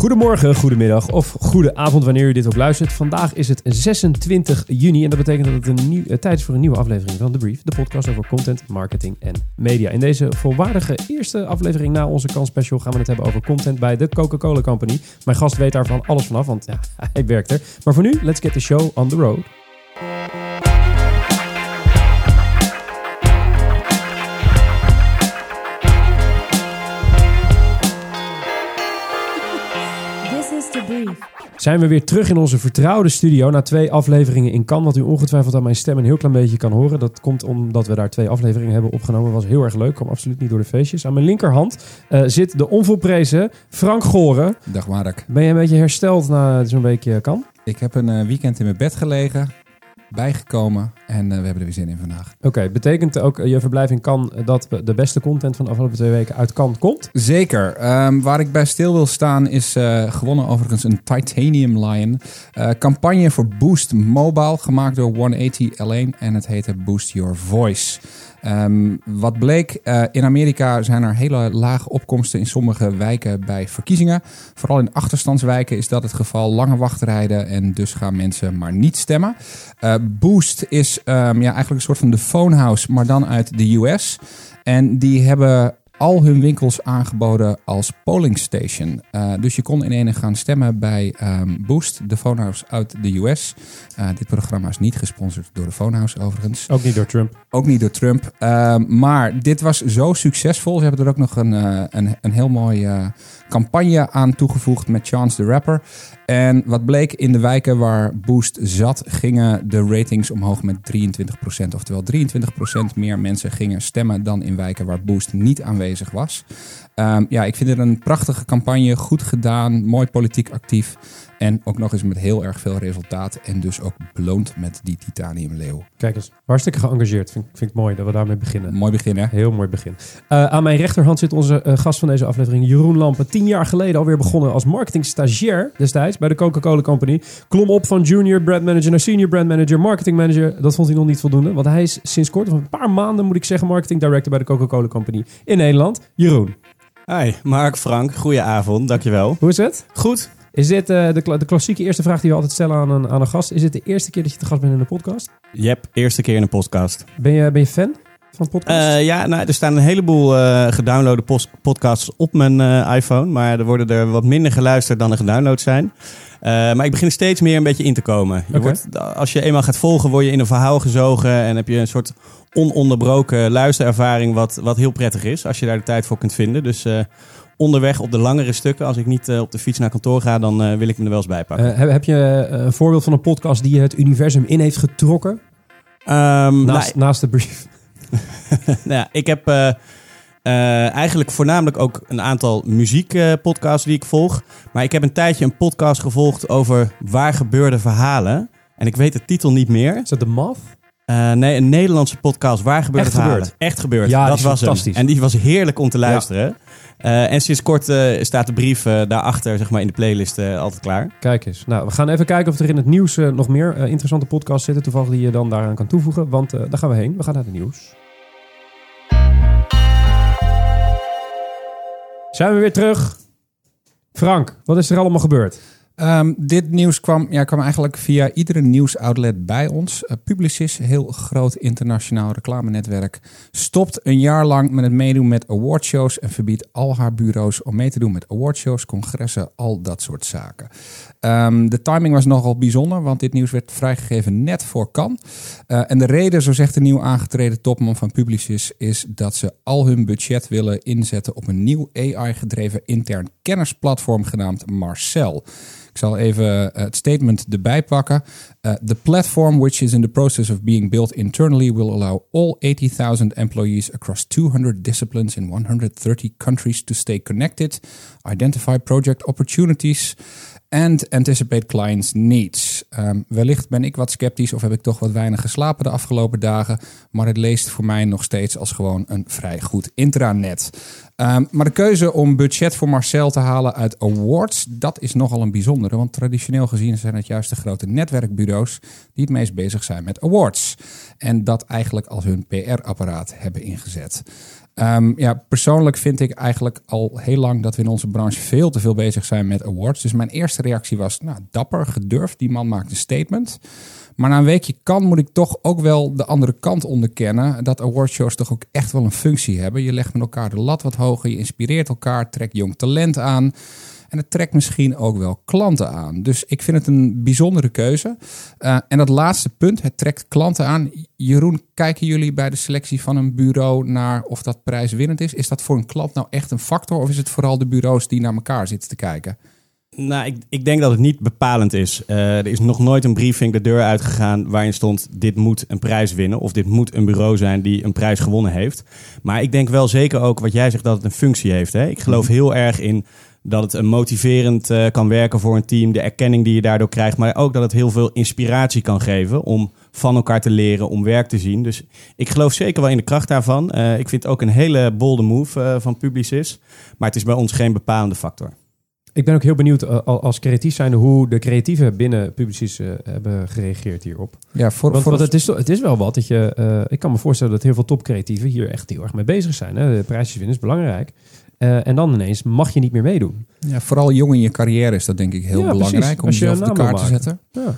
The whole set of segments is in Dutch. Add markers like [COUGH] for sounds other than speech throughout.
Goedemorgen, goedemiddag of goede avond wanneer u dit ook luistert. Vandaag is het 26 juni en dat betekent dat het een nieuw, eh, tijd is voor een nieuwe aflevering van The Brief. De podcast over content, marketing en media. In deze volwaardige eerste aflevering na onze kans special gaan we het hebben over content bij de Coca-Cola Company. Mijn gast weet daarvan alles vanaf, want ja, [LAUGHS] hij werkt er. Maar voor nu, let's get the show on the road. Zijn we weer terug in onze vertrouwde studio na twee afleveringen in Cannes. Wat u ongetwijfeld aan mijn stem een heel klein beetje kan horen. Dat komt omdat we daar twee afleveringen hebben opgenomen. Was heel erg leuk. Kwam absoluut niet door de feestjes. Aan mijn linkerhand eh, zit de onvolprezen Frank Goren. Dag Mark. Ben je een beetje hersteld na zo'n weekje Cannes? Ik heb een eh, weekend in mijn bed gelegen, bijgekomen en eh, we hebben er weer zin in vandaag. Oké, betekent ook eh, je verblijf in Cannes eh, dat de beste content van de afgelopen twee weken uit Cannes komt? Zeker. Ehm, waar ik bij stil wil staan is gewonnen overigens een Titanium Lion. Campagne voor Boost Mobile, gemaakt door 180 L1 en het heette Boost Your Voice. Ehm, wat bleek, in Amerika zijn er hele lage opkomsten in sommige wijken bij verkiezingen. Vooral in achterstandswijken is dat het geval. Lange wachtrijden en dus gaan mensen maar niet stemmen. Boost is ehm, ja, eigenlijk een soort van de phonehouse, maar dan uit de US. En die hebben al hun winkels aangeboden als polling station. Eh, dus je kon in ene gaan stemmen bij ehm, Boost, de phonehouse uit de US. Eh, dit programma is niet gesponsord door de phonehouse overigens. Ook niet door Trump. Ook niet door Trump. Ehm, maar dit was zo succesvol. Ze hebben er ook nog een, eh, een, een heel mooi eh, campagne aan toegevoegd met Chance the Rapper. En wat bleek in de wijken waar Boost zat, gingen de ratings omhoog met 23%. Oftewel 23% meer mensen gingen stemmen dan in wijken waar Boost niet aanwezig was. Ehm, ja, ik vind het een prachtige campagne. Goed gedaan, mooi politiek actief. En ook nog eens met heel erg veel resultaat. En dus ook beloond met die titanium leeuw. Kijk eens, hartstikke geëngageerd. Vind, vind ik mooi dat we daarmee beginnen. Mooi begin hè? Heel mooi begin. Eh, aan mijn rechterhand zit onze eh, gast van deze aflevering, Jeroen Lampen. Tien jaar geleden alweer begonnen als marketing stagiair destijds bij de Coca-Cola Company. Klom op van junior brand manager naar senior brand manager, marketing manager. Dat vond hij nog niet voldoende, want hij is sinds kort, of een paar maanden moet ik zeggen, marketing director bij de Coca-Cola Company in Nederland. Jeroen, Hi, Mark, Frank, goedenavond, dankjewel. hoe is het? Goed. Is dit eh, de, de klassieke eerste vraag die we altijd stellen aan een, aan een gast? Is dit de eerste keer dat je te gast bent in een podcast? Jep, eerste keer in een podcast. Ben je, ben je fan van podcasts? Eh, ja, nou, er staan een heleboel eh gedownloade podcasts op mijn iPhone, maar er worden er wat minder geluisterd dan er gedownload zijn. Maar ik begin er steeds meer een beetje in te komen. Je wordt, als je eenmaal gaat volgen, word je in een verhaal gezogen en heb je een soort ononderbroken luisterervaring, wat, wat heel prettig is als je daar de tijd voor kunt vinden. Dus onderweg op de langere stukken, als ik niet eh, op de fiets naar kantoor ga, dan eh, wil ik me er wel eens bij pakken. Eh, heb, heb je een voorbeeld van een podcast die je het universum in heeft getrokken? Ehm, Naast, nou, naast de brief. [LAUGHS] [LAUGHS] Nou ja, ik heb eigenlijk voornamelijk ook een aantal muziekpodcasts die ik volg. Maar ik heb een tijdje een podcast gevolgd over waar gebeurde verhalen. En ik weet de titel niet meer. Is dat de? Eh, nee, een Nederlandse podcast. Waar gebeurde Echt verhalen? gebeurd? Echt gebeurd. Ja, dat was hem. fantastisch. En die was heerlijk om te luisteren. Eh, en sinds kort eh, staat de brief eh, daarachter, zeg maar, in de playlist altijd klaar. Kijk eens. Nou, we gaan even kijken of er in het nieuws nog meer interessante podcasts zitten. Toevallig die je dan daaraan kan toevoegen. Want daar gaan we heen. We gaan naar het nieuws. Zijn we weer terug? Frank, wat is er allemaal gebeurd? Ehm, dit nieuws kwam, ja, kwam eigenlijk via iedere nieuwsoutlet bij ons. Uh, Publicis, heel groot internationaal reclamenetwerk, stopt een jaar lang met het meedoen met awardshows en verbiedt al haar bureaus om mee te doen met awardshows, congressen, al dat soort zaken. Ehm, de timing was nogal bijzonder, want dit nieuws werd vrijgegeven net voor Cannes. Uh, en de reden, zo zegt de nieuw aangetreden topman van Publicis, is dat ze al hun budget willen inzetten op een nieuw AI-gedreven intern kennisplatform genaamd Marcel. Ik zal even uh, het statement erbij pakken. Uh, the platform, which is in the process of being built internally, will allow all 80,000 employees across 200 disciplines in 130 countries to stay connected, identify project opportunities and anticipate clients' needs. Um, wellicht ben ik wat sceptisch of heb ik toch wat weinig geslapen de afgelopen dagen, maar het leest voor mij nog steeds als gewoon een vrij goed intranet. Um, maar de keuze om budget voor Marcel te halen uit awards, dat is nogal een bijzondere. Want traditioneel gezien zijn het juist de grote netwerkbureaus die het meest bezig zijn met awards. En dat eigenlijk als hun PR-apparaat hebben ingezet. Ehm, ja, persoonlijk vind ik eigenlijk al heel lang dat we in onze branche veel te veel bezig zijn met awards. Dus mijn eerste reactie was, nou, dapper, gedurfd. Die man maakt een statement. Maar na een weekje kan, moet ik toch ook wel de andere kant onderkennen. Dat awardshows toch ook echt wel een functie hebben. Je legt met elkaar de lat wat hoger, je inspireert elkaar, trekt jong talent aan. En het trekt misschien ook wel klanten aan. Dus ik vind het een bijzondere keuze. Uh, en dat laatste punt, het trekt klanten aan. Jeroen, kijken jullie bij de selectie van een bureau naar of dat prijswinnend is? Is dat voor een klant nou echt een factor? Of is het vooral de bureaus die naar elkaar zitten te kijken? Nou, ik, ik denk dat het niet bepalend is. Uh, er is nog nooit een briefing de deur uitgegaan waarin stond: dit moet een prijs winnen. Of dit moet een bureau zijn die een prijs gewonnen heeft. Maar ik denk wel zeker ook wat jij zegt dat het een functie heeft. Hè? Ik geloof heel erg in dat het een motiverend uh, kan werken voor een team. De erkenning die je daardoor krijgt. Maar ook dat het heel veel inspiratie kan geven om van elkaar te leren, om werk te zien. Dus ik geloof zeker wel in de kracht daarvan. Uh, ik vind het ook een hele bolde move uh, van Publicis. Maar het is bij ons geen bepalende factor. Ik ben ook heel benieuwd uh, als creatief zijnde hoe de creatieven binnen Publicis uh, hebben gereageerd hierop. Ja, voor, want, voor want het, is, het is wel wat dat je. Uh, ik kan me voorstellen dat heel veel topcreatieven hier echt heel erg mee bezig zijn. Hè? De prijsjes winnen is belangrijk. En dan ineens mag je niet meer meedoen. Ja, vooral jong in je carrière is dat denk ik heel ja, belangrijk precies. om jezelf op de kaart te zetten. Ja.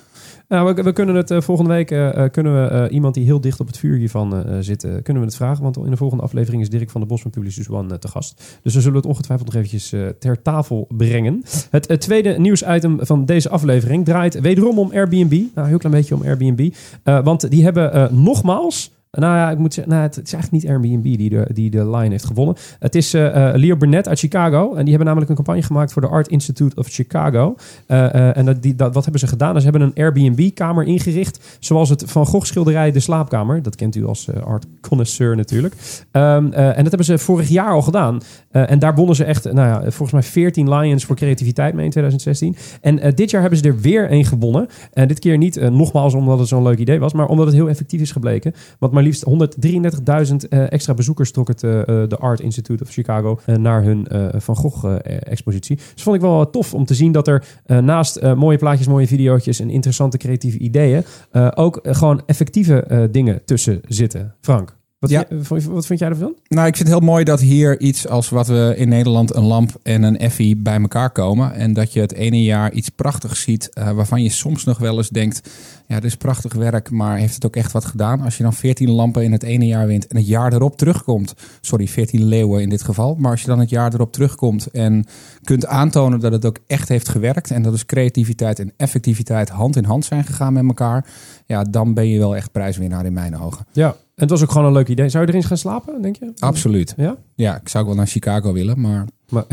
Nou, we, kunnen het uh, volgende week uh, kunnen we iemand die heel dicht op het vuur hiervan zit, kunnen we het vragen. Want in de volgende aflevering is Dirk van der Bos van Publicis One te gast. Dus we zullen het ongetwijfeld nog eventjes ter tafel brengen. Het tweede nieuwsitem van deze aflevering draait wederom om Airbnb. Nou, heel klein beetje om Airbnb. want die hebben nogmaals nou ja, ik moet zeggen, nou, het is eigenlijk niet Airbnb die de, die de line heeft gewonnen. Het is uh, uh, Leo Burnett uit Chicago. En die hebben namelijk een campagne gemaakt voor de Art Institute of Chicago. Uh, en dat, die, wat hebben ze gedaan? Ze hebben een Airbnb-kamer ingericht. Zoals het Van Gogh schilderij De Slaapkamer. Dat kent u als art connoisseur natuurlijk. Um, en dat hebben ze vorig jaar al gedaan. en daar wonnen ze echt, nou ja, volgens mij 14 Lions voor creativiteit mee in 2016. En dit jaar hebben ze er weer één gewonnen. En dit keer niet nogmaals omdat het zo'n leuk idee was. Maar omdat het heel effectief is gebleken. Want maar liefst 133.000 uh, extra bezoekers trok het uh, de Art Institute of Chicago naar hun Van Gogh-expositie. Dus vond ik wel tof om te zien dat er naast mooie plaatjes, mooie video's en interessante creatieve ideeën ook gewoon effectieve dingen tussen zitten. Frank. Wat, Ja. wat vind jij ervan? Nou, ik vind het heel mooi dat hier iets als wat we in Nederland een lamp en een effie bij elkaar komen. En dat je het ene jaar iets prachtigs ziet uh, waarvan je soms nog wel eens denkt, ja, dit is prachtig werk, maar heeft het ook echt wat gedaan? Als je dan 14 lampen in het ene jaar wint en het jaar erop terugkomt, sorry, 14 leeuwen in dit geval, maar als je dan het jaar erop terugkomt en kunt aantonen dat het ook echt heeft gewerkt en dat dus creativiteit en effectiviteit hand in hand zijn gegaan met elkaar, ja, dan ben je wel echt prijswinnaar in mijn ogen. Ja, het was ook gewoon een leuk idee. Zou je erin gaan slapen, denk je? Absoluut. Ja? Ja, ik zou ook wel naar Chicago willen, maar Maar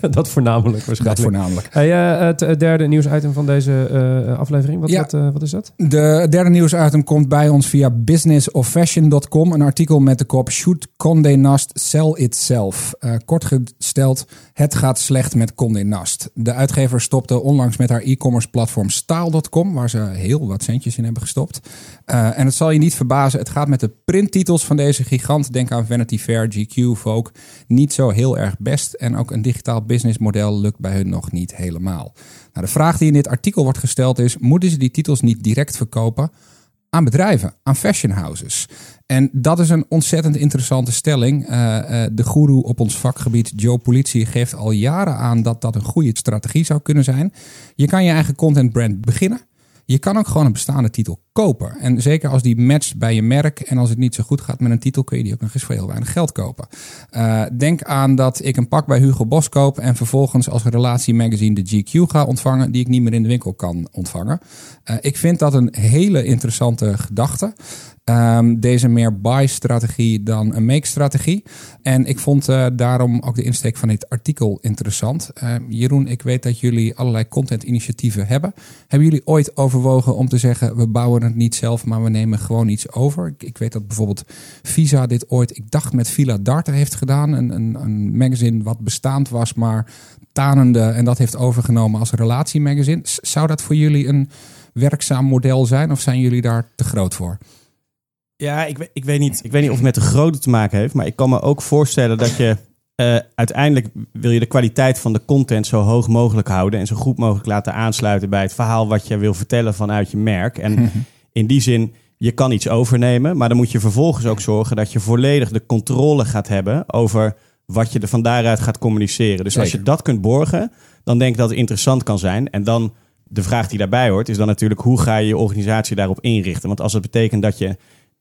[LAUGHS] dat voornamelijk waarschijnlijk. dat voornamelijk. Hey, uh, het uh, derde nieuwsitem van deze uh, aflevering. Wat, Ja. wat, uh, wat is dat? De derde nieuwsitem komt bij ons via businessofashion.com. Een artikel met de kop Should Condé Nast sell itself? Kort gesteld, het gaat slecht met Condé Nast. De uitgever stopte onlangs met haar e-commerce platform Staal.com, waar ze heel wat centjes in hebben gestopt. En het zal je niet verbazen, het gaat met de printtitels van deze gigant, denk aan Vanity Fair, GQ, Vogue, niet zo heel erg best. En ook een digitaal businessmodel lukt bij hun nog niet helemaal. Nou, de vraag die in dit artikel wordt gesteld is, moeten ze die titels niet direct verkopen? aan bedrijven, aan fashion houses. En dat is een ontzettend interessante stelling. Uh, uh, de goeroe op ons vakgebied, Joe Politie, geeft al jaren aan dat dat een goede strategie zou kunnen zijn. Je kan je eigen content brand beginnen. Je kan ook gewoon een bestaande titel kopen. En zeker als die matcht bij je merk en als het niet zo goed gaat met een titel, kun je die ook nog eens voor heel weinig geld kopen. Uh, denk aan dat ik een pak bij Hugo Boss koop en vervolgens als relatiemagazine de GQ ga ontvangen, die ik niet meer in de winkel kan ontvangen. Uh, ik vind dat een hele interessante gedachte. Um, deze meer buy-strategie dan een make-strategie. En ik vond uh, daarom ook de insteek van dit artikel interessant. Uh, Jeroen, ik weet dat jullie allerlei content-initiatieven hebben. Hebben jullie ooit overwogen om te zeggen: we bouwen het niet zelf, maar we nemen gewoon iets over? Ik, ik weet dat bijvoorbeeld Visa dit ooit, ik dacht met Villa Darter heeft gedaan. Een, een, een magazine wat bestaand was, maar tanende. En dat heeft overgenomen als relatiemagazine. Zou dat voor jullie een werkzaam model zijn of zijn jullie daar te groot voor? Ja, ik, weet- ik, weet niet, ik weet niet of het met de grootte te maken heeft. Maar ik kan me ook voorstellen dat je eh, uiteindelijk wil je de kwaliteit van de content zo hoog mogelijk houden. En zo goed mogelijk laten aansluiten bij het verhaal wat je wil vertellen vanuit je merk. En in die zin je kan iets overnemen, maar dan moet je vervolgens ook zorgen dat je volledig de controle gaat hebben over wat je er van daaruit gaat communiceren. Dus als je dat kunt borgen, dan denk ik dat het interessant kan zijn. En dan de vraag die daarbij hoort, is dan natuurlijk hoe ga je je organisatie daarop inrichten? Want als het betekent dat je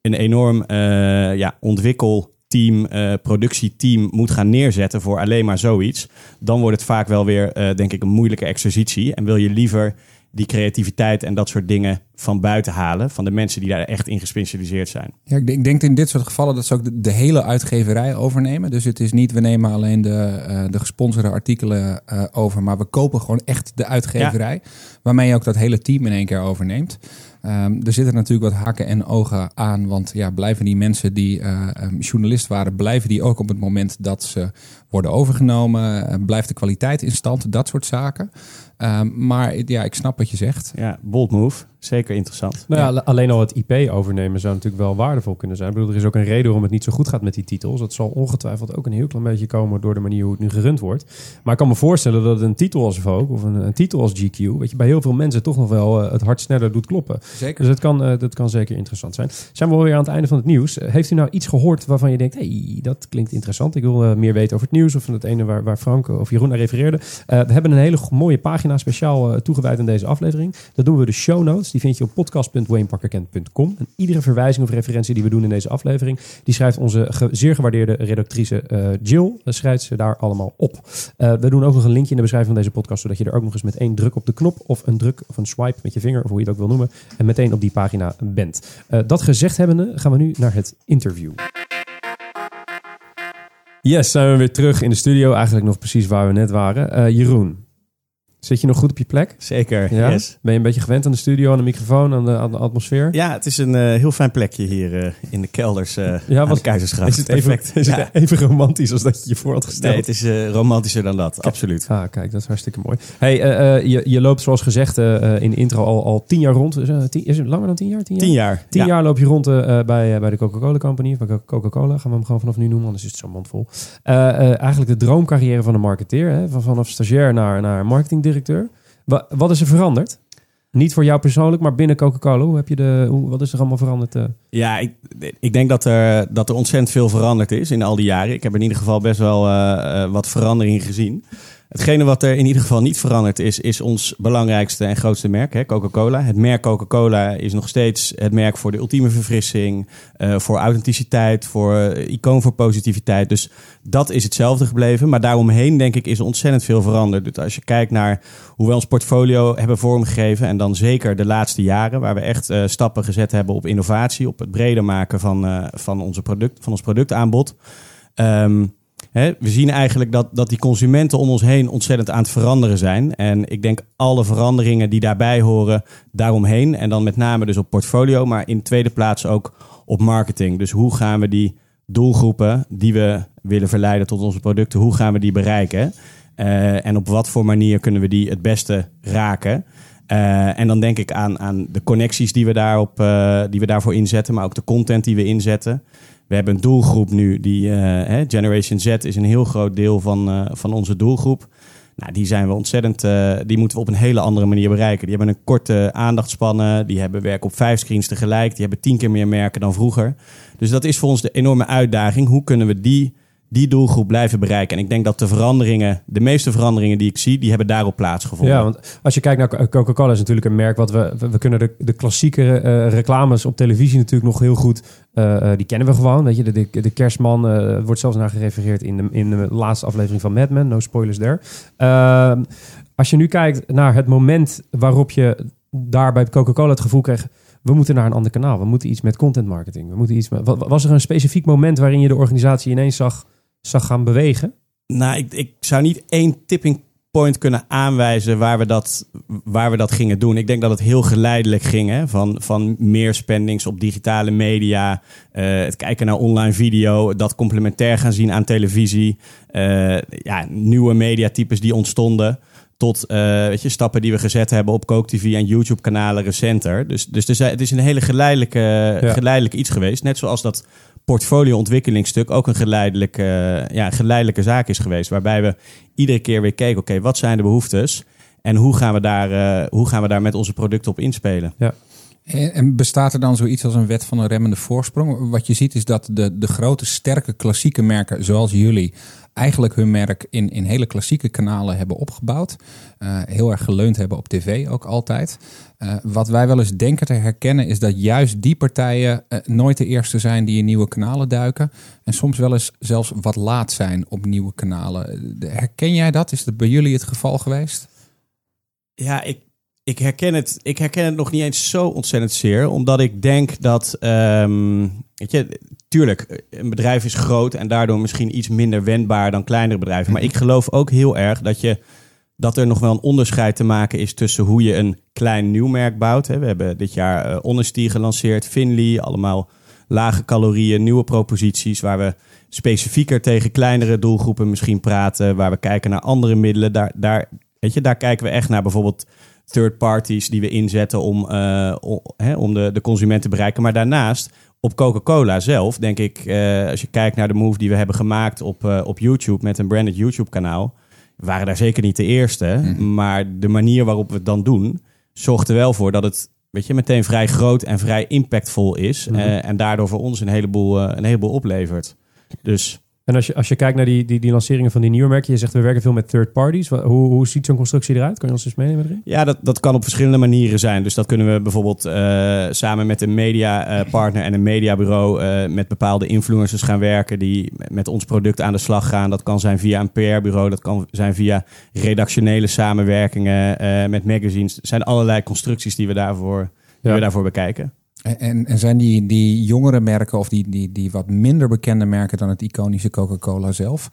een enorm eh, ja, ontwikkelteam, eh, productieteam moet gaan neerzetten voor alleen maar zoiets, dan wordt het vaak wel weer, eh, denk ik, een moeilijke exercitie. En wil je liever die creativiteit en dat soort dingen van buiten halen, van de mensen die daar echt in gespecialiseerd zijn. Ja, ik denk, ik denk in dit soort gevallen dat ze ook de, de hele uitgeverij overnemen. Dus het is niet, we nemen alleen de, eh, de gesponsorde artikelen over, maar we kopen gewoon echt de uitgeverij. Waarmee je ook dat hele team in één keer overneemt. Ehm, er zitten natuurlijk wat haken en ogen aan, want ja, blijven die mensen die eh, ehm, journalist waren, blijven die ook op het moment dat ze worden overgenomen? Eh, blijft de kwaliteit in stand? Dat soort zaken. Ehm, maar ja, ik snap wat je zegt. Ja, bold move. Zeker interessant. Nou ja, alleen al het IP overnemen zou natuurlijk wel waardevol kunnen zijn. Ik bedoel, er is ook een reden waarom het niet zo goed gaat met die titels. Dat zal ongetwijfeld ook een heel klein beetje komen door de manier hoe het nu gerund wordt. Maar ik kan me voorstellen dat een titel als Vogue of een, een titel als GQ, weet je, bij heel veel mensen toch nog wel eh, het hart sneller doet kloppen. Zeker. Dus dat kan, eh, dat kan zeker interessant zijn. Zijn we alweer aan het einde van het nieuws. Heeft u nou iets gehoord waarvan je denkt, hey, dat klinkt interessant. Ik wil meer weten over het nieuws of van het ene waar, waar Frank of Jeroen naar refereerde. Eh, we hebben een hele mooie pagina speciaal eh, toegewijd aan deze aflevering. Dat doen we de show notes. Die vind je op podcast.wayneparkerkent.com. En iedere verwijzing of referentie die we doen in deze aflevering, die schrijft onze zeer gewaardeerde redactrice eh, Jill. schrijft ze daar allemaal op. We doen ook nog een linkje in de beschrijving van deze podcast, zodat je er ook nog eens met één druk op de knop of een druk of een swipe met je vinger, of hoe je het ook wil noemen, en meteen op die pagina bent. Dat gezegd hebbende, gaan we nu naar het interview. Yes, zijn we weer terug in de studio. Eigenlijk nog precies waar we net waren. Eh, Jeroen, zit je nog goed op je plek? Zeker, Ja? yes. Ben je een beetje gewend aan de studio, aan de microfoon, aan de, aan de atmosfeer? Ja, het is een eh, heel fijn plekje hier eh, in de kelders eh Ja, was- Keizersgracht. Is het, even, Perfect. is Ja. het even romantisch als dat je je voor had gesteld? Nee, het is romantischer dan dat, absoluut. Ah, kijk, dat is hartstikke mooi. Hey, je, je loopt zoals gezegd in de intro al, al tien jaar rond. Is, tien- is het langer dan tien jaar? Tien jaar, Tien jaar. Tien ja. jaar loop je rond bij, bij de Coca-Cola Company. Bij Coca-Cola gaan we hem gewoon vanaf nu noemen, anders is het zo mondvol. Eigenlijk de droomcarrière van een marketeer. Hè? Van, vanaf stagiair naar, naar marketingdirecteur. Wa- wat is er veranderd? Niet voor jou persoonlijk, maar binnen Coca-Cola. Hoe heb je de, hoe, wat is er allemaal veranderd? eh? Ja, ik, ik denk dat er, dat er ontzettend veel veranderd is in al die jaren. Ik heb in ieder geval best wel eh, eh, wat verandering gezien. Hetgene wat er in ieder geval niet veranderd is, is ons belangrijkste en grootste merk, Coca-Cola. Het merk Coca-Cola is nog steeds het merk voor de ultieme verfrissing, eh, voor authenticiteit, voor eh, icoon voor positiviteit. Dus dat is hetzelfde gebleven. Maar daaromheen, denk ik, is ontzettend veel veranderd. Dus als je kijkt naar hoe we ons portfolio hebben vormgegeven, en dan zeker de laatste jaren, waar we echt eh, stappen gezet hebben op innovatie, op het breder maken van, van, onze product, van ons productaanbod. Ehm, we zien eigenlijk dat, dat die consumenten om ons heen ontzettend aan het veranderen zijn. En ik denk alle veranderingen die daarbij horen, daaromheen. En dan met name dus op portfolio, maar in tweede plaats ook op marketing. Dus hoe gaan we die doelgroepen die we willen verleiden tot onze producten, hoe gaan we die bereiken? Eh, en op wat voor manier kunnen we die het beste raken? Eh, en dan denk ik aan, aan de connecties die we, daarop, eh, die we daarvoor inzetten, maar ook de content die we inzetten. We hebben een doelgroep nu, die eh, Generation Z is een heel groot deel van, eh, van onze doelgroep. Nou, die zijn we ontzettend, eh, die moeten we op een hele andere manier bereiken. Die hebben een korte aandachtspannen, die hebben werk op vijf screens tegelijk, die hebben tien keer meer merken dan vroeger. Dus dat is voor ons de enorme uitdaging. Hoe kunnen we die, die doelgroep blijven bereiken? En ik denk dat de veranderingen, de meeste veranderingen die ik zie, die hebben daarop plaatsgevonden. Ja, want als je kijkt naar Coca-Cola is natuurlijk een merk wat we... We, kunnen de, de klassieke eh, reclames op televisie natuurlijk nog heel goed... eh, eh, die kennen we gewoon, weet je. De, de, kerstman wordt zelfs naar gerefereerd in de, in de laatste aflevering van Mad Men. No spoilers there. Ehm, als je nu kijkt naar het moment waarop je daar bij Coca-Cola het gevoel kreeg... We moeten naar een ander kanaal. We moeten iets met content marketing. We moeten iets met, wa- was er een specifiek moment waarin je de organisatie ineens zag, zag gaan bewegen? Nou, ik, ik zou niet één tipping point kunnen aanwijzen waar we dat, waar we dat gingen doen. Ik denk dat het heel geleidelijk ging. Hè? Van, van meer spendings op digitale media, eh, het kijken naar online video, dat complementair gaan zien aan televisie. eh, ja, nieuwe mediatypes die ontstonden. Tot eh, weet je, stappen die we gezet hebben op Coke TV en YouTube-kanalen recenter. Dus, dus het is een hele geleidelijke, geleidelijk iets geweest. Net zoals dat portfolio-ontwikkelingsstuk ook een geleidelijke, eh, ja, geleidelijke zaak is geweest. Waarbij we iedere keer weer keken, oké, wat zijn de behoeftes? En hoe gaan, we daar, eh, hoe gaan we daar met onze producten op inspelen? En en bestaat er dan zoiets als een wet van een remmende voorsprong? Wat je ziet is dat de, de grote, sterke, klassieke merken zoals jullie eigenlijk hun merk in, in hele klassieke kanalen hebben opgebouwd. Eh, heel erg geleund hebben op tv ook altijd. Eh, wat wij wel eens denken te herkennen is dat juist die partijen eh, nooit de eerste zijn die in nieuwe kanalen duiken. En soms wel eens zelfs wat laat zijn op nieuwe kanalen. Herken jij dat? Is dat bij jullie het geval geweest? Ja, ik, ik, herken het, ik herken het nog niet eens zo ontzettend zeer. Omdat ik denk dat, ehm, weet je, tuurlijk, een bedrijf is groot en daardoor misschien iets minder wendbaar dan kleinere bedrijven. Maar ik geloof ook heel erg dat, je, dat er nog wel een onderscheid te maken is tussen hoe je een klein nieuw merk bouwt. We hebben dit jaar eh Honesty gelanceerd, Finley, allemaal lage calorieën, nieuwe proposities waar we specifieker tegen kleinere doelgroepen misschien praten, waar we kijken naar andere middelen. Daar, daar, weet je, daar kijken we echt naar bijvoorbeeld third parties die we inzetten om, eh, om, hè, om de, de consument te bereiken. Maar daarnaast, op Coca-Cola zelf, denk ik, eh, als je kijkt naar de move die we hebben gemaakt op, eh, op YouTube met een branded YouTube-kanaal, waren daar zeker niet de eerste. Mhm. Maar de manier waarop we het dan doen, zorgt er wel voor dat het weet je, meteen vrij groot en vrij impactvol is. Mhm. en daardoor voor ons een heleboel, een heleboel oplevert. Dus En als je, als je kijkt naar die, die, die lanceringen van die nieuwe merken, je zegt we werken veel met third parties. Hoe, hoe ziet zo'n constructie eruit? Kan je ons eens meenemen erin? Ja, dat, dat kan op verschillende manieren zijn. Dus dat kunnen we bijvoorbeeld eh, samen met een mediapartner en een mediabureau eh, met bepaalde influencers gaan werken die met ons product aan de slag gaan. Dat kan zijn via een PR-bureau, dat kan zijn via redactionele samenwerkingen eh, met magazines. Er zijn allerlei constructies die we daarvoor, die Ja. we daarvoor bekijken. En- En, zijn die, die jongere merken of die, die, die wat minder bekende merken dan het iconische Coca-Cola zelf,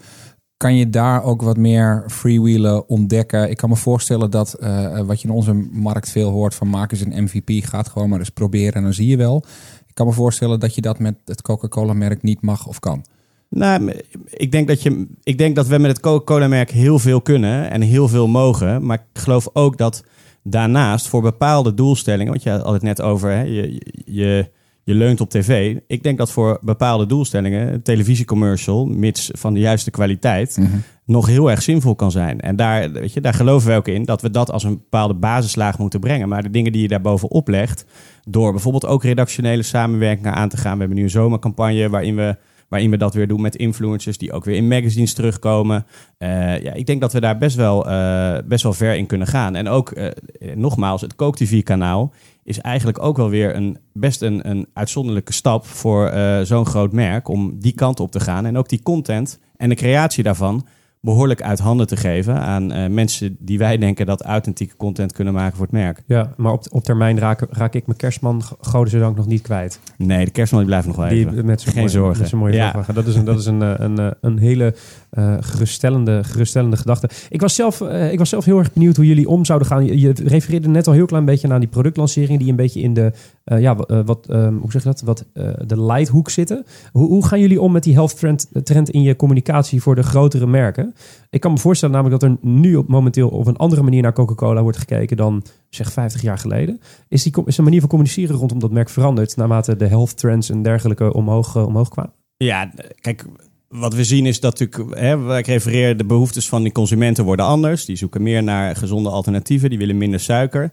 kan je daar ook wat meer freewheelen ontdekken? Ik kan me voorstellen dat eh, wat je in onze markt veel hoort van maak eens een MVP, gaat gewoon maar eens proberen en dan zie je wel. Ik kan me voorstellen dat je dat met het Coca-Cola merk niet mag of kan. Nou, ik denk, dat je, ik denk dat we met het Coca-Cola-merk heel veel kunnen en heel veel mogen. Maar ik geloof ook dat daarnaast voor bepaalde doelstellingen, want je had het net over, hè, je, je, je leunt op tv. Ik denk dat voor bepaalde doelstellingen een televisiecommercial, mits van de juiste kwaliteit, nog heel erg zinvol kan zijn. En daar, weet je, daar geloven we ook in dat we dat als een bepaalde basislaag moeten brengen. Maar de dingen die je daarbovenop legt, door bijvoorbeeld ook redactionele samenwerkingen aan te gaan. We hebben nu een zomercampagne waarin we, waarin we dat weer doen met influencers die ook weer in magazines terugkomen. Eh, ja, ik denk dat we daar best wel, eh, best wel ver in kunnen gaan. En ook, eh, nogmaals, het Coke TV-kanaal is eigenlijk ook wel weer een, best een, een uitzonderlijke stap voor zo'n groot merk om die kant op te gaan. En ook die content en de creatie daarvan behoorlijk uit handen te geven aan eh, mensen die wij denken dat authentieke content kunnen maken voor het merk. Ja, maar op, op termijn raak, raak ik mijn kerstman, godenzodank, nog niet kwijt. Nee, de kerstman die blijft nog wel Die, even. met zo'n Geen mooie, zorgen. Met mooie Ja. Dat is een, dat is een, eh, een, eh, een hele geruststellende, geruststellende gedachte. Ik was, zelf, ik was zelf heel erg benieuwd hoe jullie om zouden gaan. Je, je refereerde net al heel klein beetje naar die productlanceringen die een beetje in de, eh, ja, eh, wat, ehm, hoe zeg je dat, wat eh, de lighthoek zitten. Hoe, hoe gaan jullie om met die health trend, trend in je communicatie voor de grotere merken? Ik kan me voorstellen namelijk dat er nu op, momenteel op een andere manier naar Coca-Cola wordt gekeken dan zeg 50 jaar geleden. Is, die, is de manier van communiceren rondom dat merk veranderd naarmate de health trends en dergelijke omhoog, omhoog kwamen? Ja, kijk, wat we zien is dat natuurlijk, hè, ik refereer, de behoeftes van die consumenten worden anders. Die zoeken meer naar gezonde alternatieven, die willen minder suiker.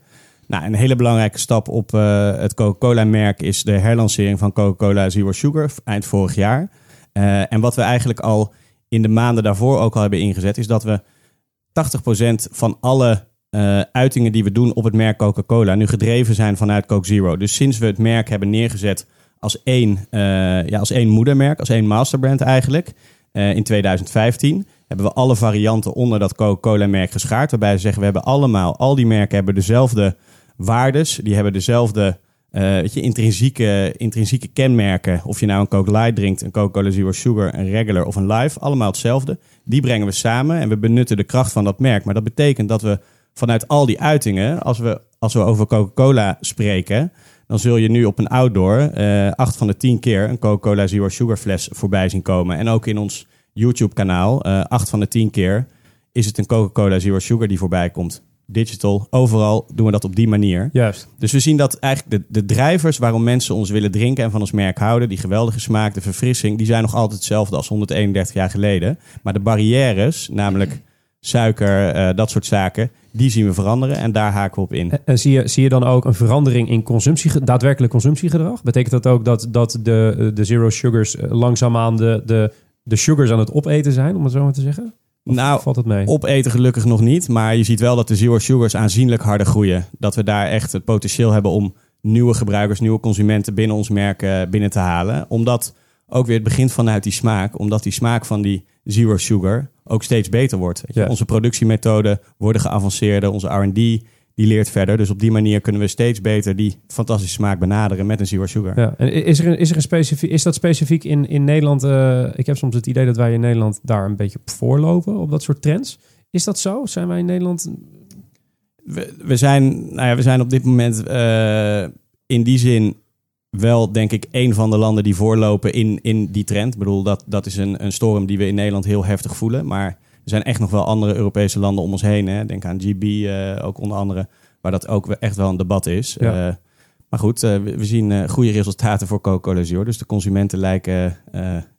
Nou, een hele belangrijke stap op eh, het Coca-Cola-merk is de herlancering van Coca-Cola Zero Sugar eind vorig jaar. Eh, en wat we eigenlijk al in de maanden daarvoor ook al hebben ingezet, is dat we 80% van alle eh, uitingen die we doen op het merk Coca-Cola nu gedreven zijn vanuit Coke Zero. Dus sinds we het merk hebben neergezet als één, ja, als één moedermerk, als één masterbrand eigenlijk, in 2015, hebben we alle varianten onder dat Coca-Cola-merk geschaard. Waarbij we zeggen, we hebben allemaal, al die merken hebben dezelfde waardes, die hebben dezelfde eh, weet je, intrinsieke, intrinsieke kenmerken. Of je nou een Coke Light drinkt, een Coca-Cola Zero Sugar, een regular of een live, allemaal hetzelfde. Die brengen we samen en we benutten de kracht van dat merk. Maar dat betekent dat we vanuit al die uitingen, als we, als we over Coca-Cola spreken, dan zul je nu op een outdoor eh acht van de tien keer een Coca-Cola Zero Sugar fles voorbij zien komen. En ook in ons YouTube-kanaal, eh acht van de tien keer, is het een Coca-Cola Zero Sugar die voorbij komt. Digital, overal doen we dat op die manier. Juist. Dus we zien dat eigenlijk de, de drijvers waarom mensen ons willen drinken en van ons merk houden, die geweldige smaak, de verfrissing, die zijn nog altijd hetzelfde als 131 jaar geleden. Maar de barrières, namelijk suiker, eh, dat soort zaken. Die zien we veranderen en daar haken we op in. En, zie, je, zie je dan ook een verandering in consumptie, daadwerkelijk consumptiegedrag? Betekent dat ook dat, dat de, de zero sugars eh, langzaamaan de, de, de sugars aan het opeten zijn, om het zo maar te zeggen? Of Nou, valt het mee? Opeten gelukkig nog niet, maar je ziet wel dat de zero sugars aanzienlijk harder groeien. Dat we daar echt het potentieel hebben om nieuwe gebruikers, nieuwe consumenten binnen ons merk eh, binnen te halen. Omdat ook weer het begint vanuit die smaak, omdat die smaak van die zero sugar ook steeds beter wordt. Ja. Onze productiemethoden worden geavanceerder, onze R&D die leert verder. Dus op die manier kunnen we steeds beter die fantastische smaak benaderen met een zero sugar. Ja, en is, er een, is, er een specifiek, is dat specifiek in, in Nederland? eh, ik heb soms het idee dat wij in Nederland daar een beetje op voorlopen, op dat soort trends. Is dat zo? Zijn wij in Nederland... we, we, zijn, nou ja, we zijn op dit moment eh, in die zin wel, denk ik, een van de landen die voorlopen in, in die trend. Ik bedoel, dat, dat is een, een storm die we in Nederland heel heftig voelen. Maar zijn echt nog wel andere Europese landen om ons heen. Hè. Denk aan GB eh, ook onder andere, waar dat ook echt wel een debat is. Ja. Eh, maar goed, eh, we, zien goede resultaten voor Coca-Cola Zero. Dus de consumenten lijken,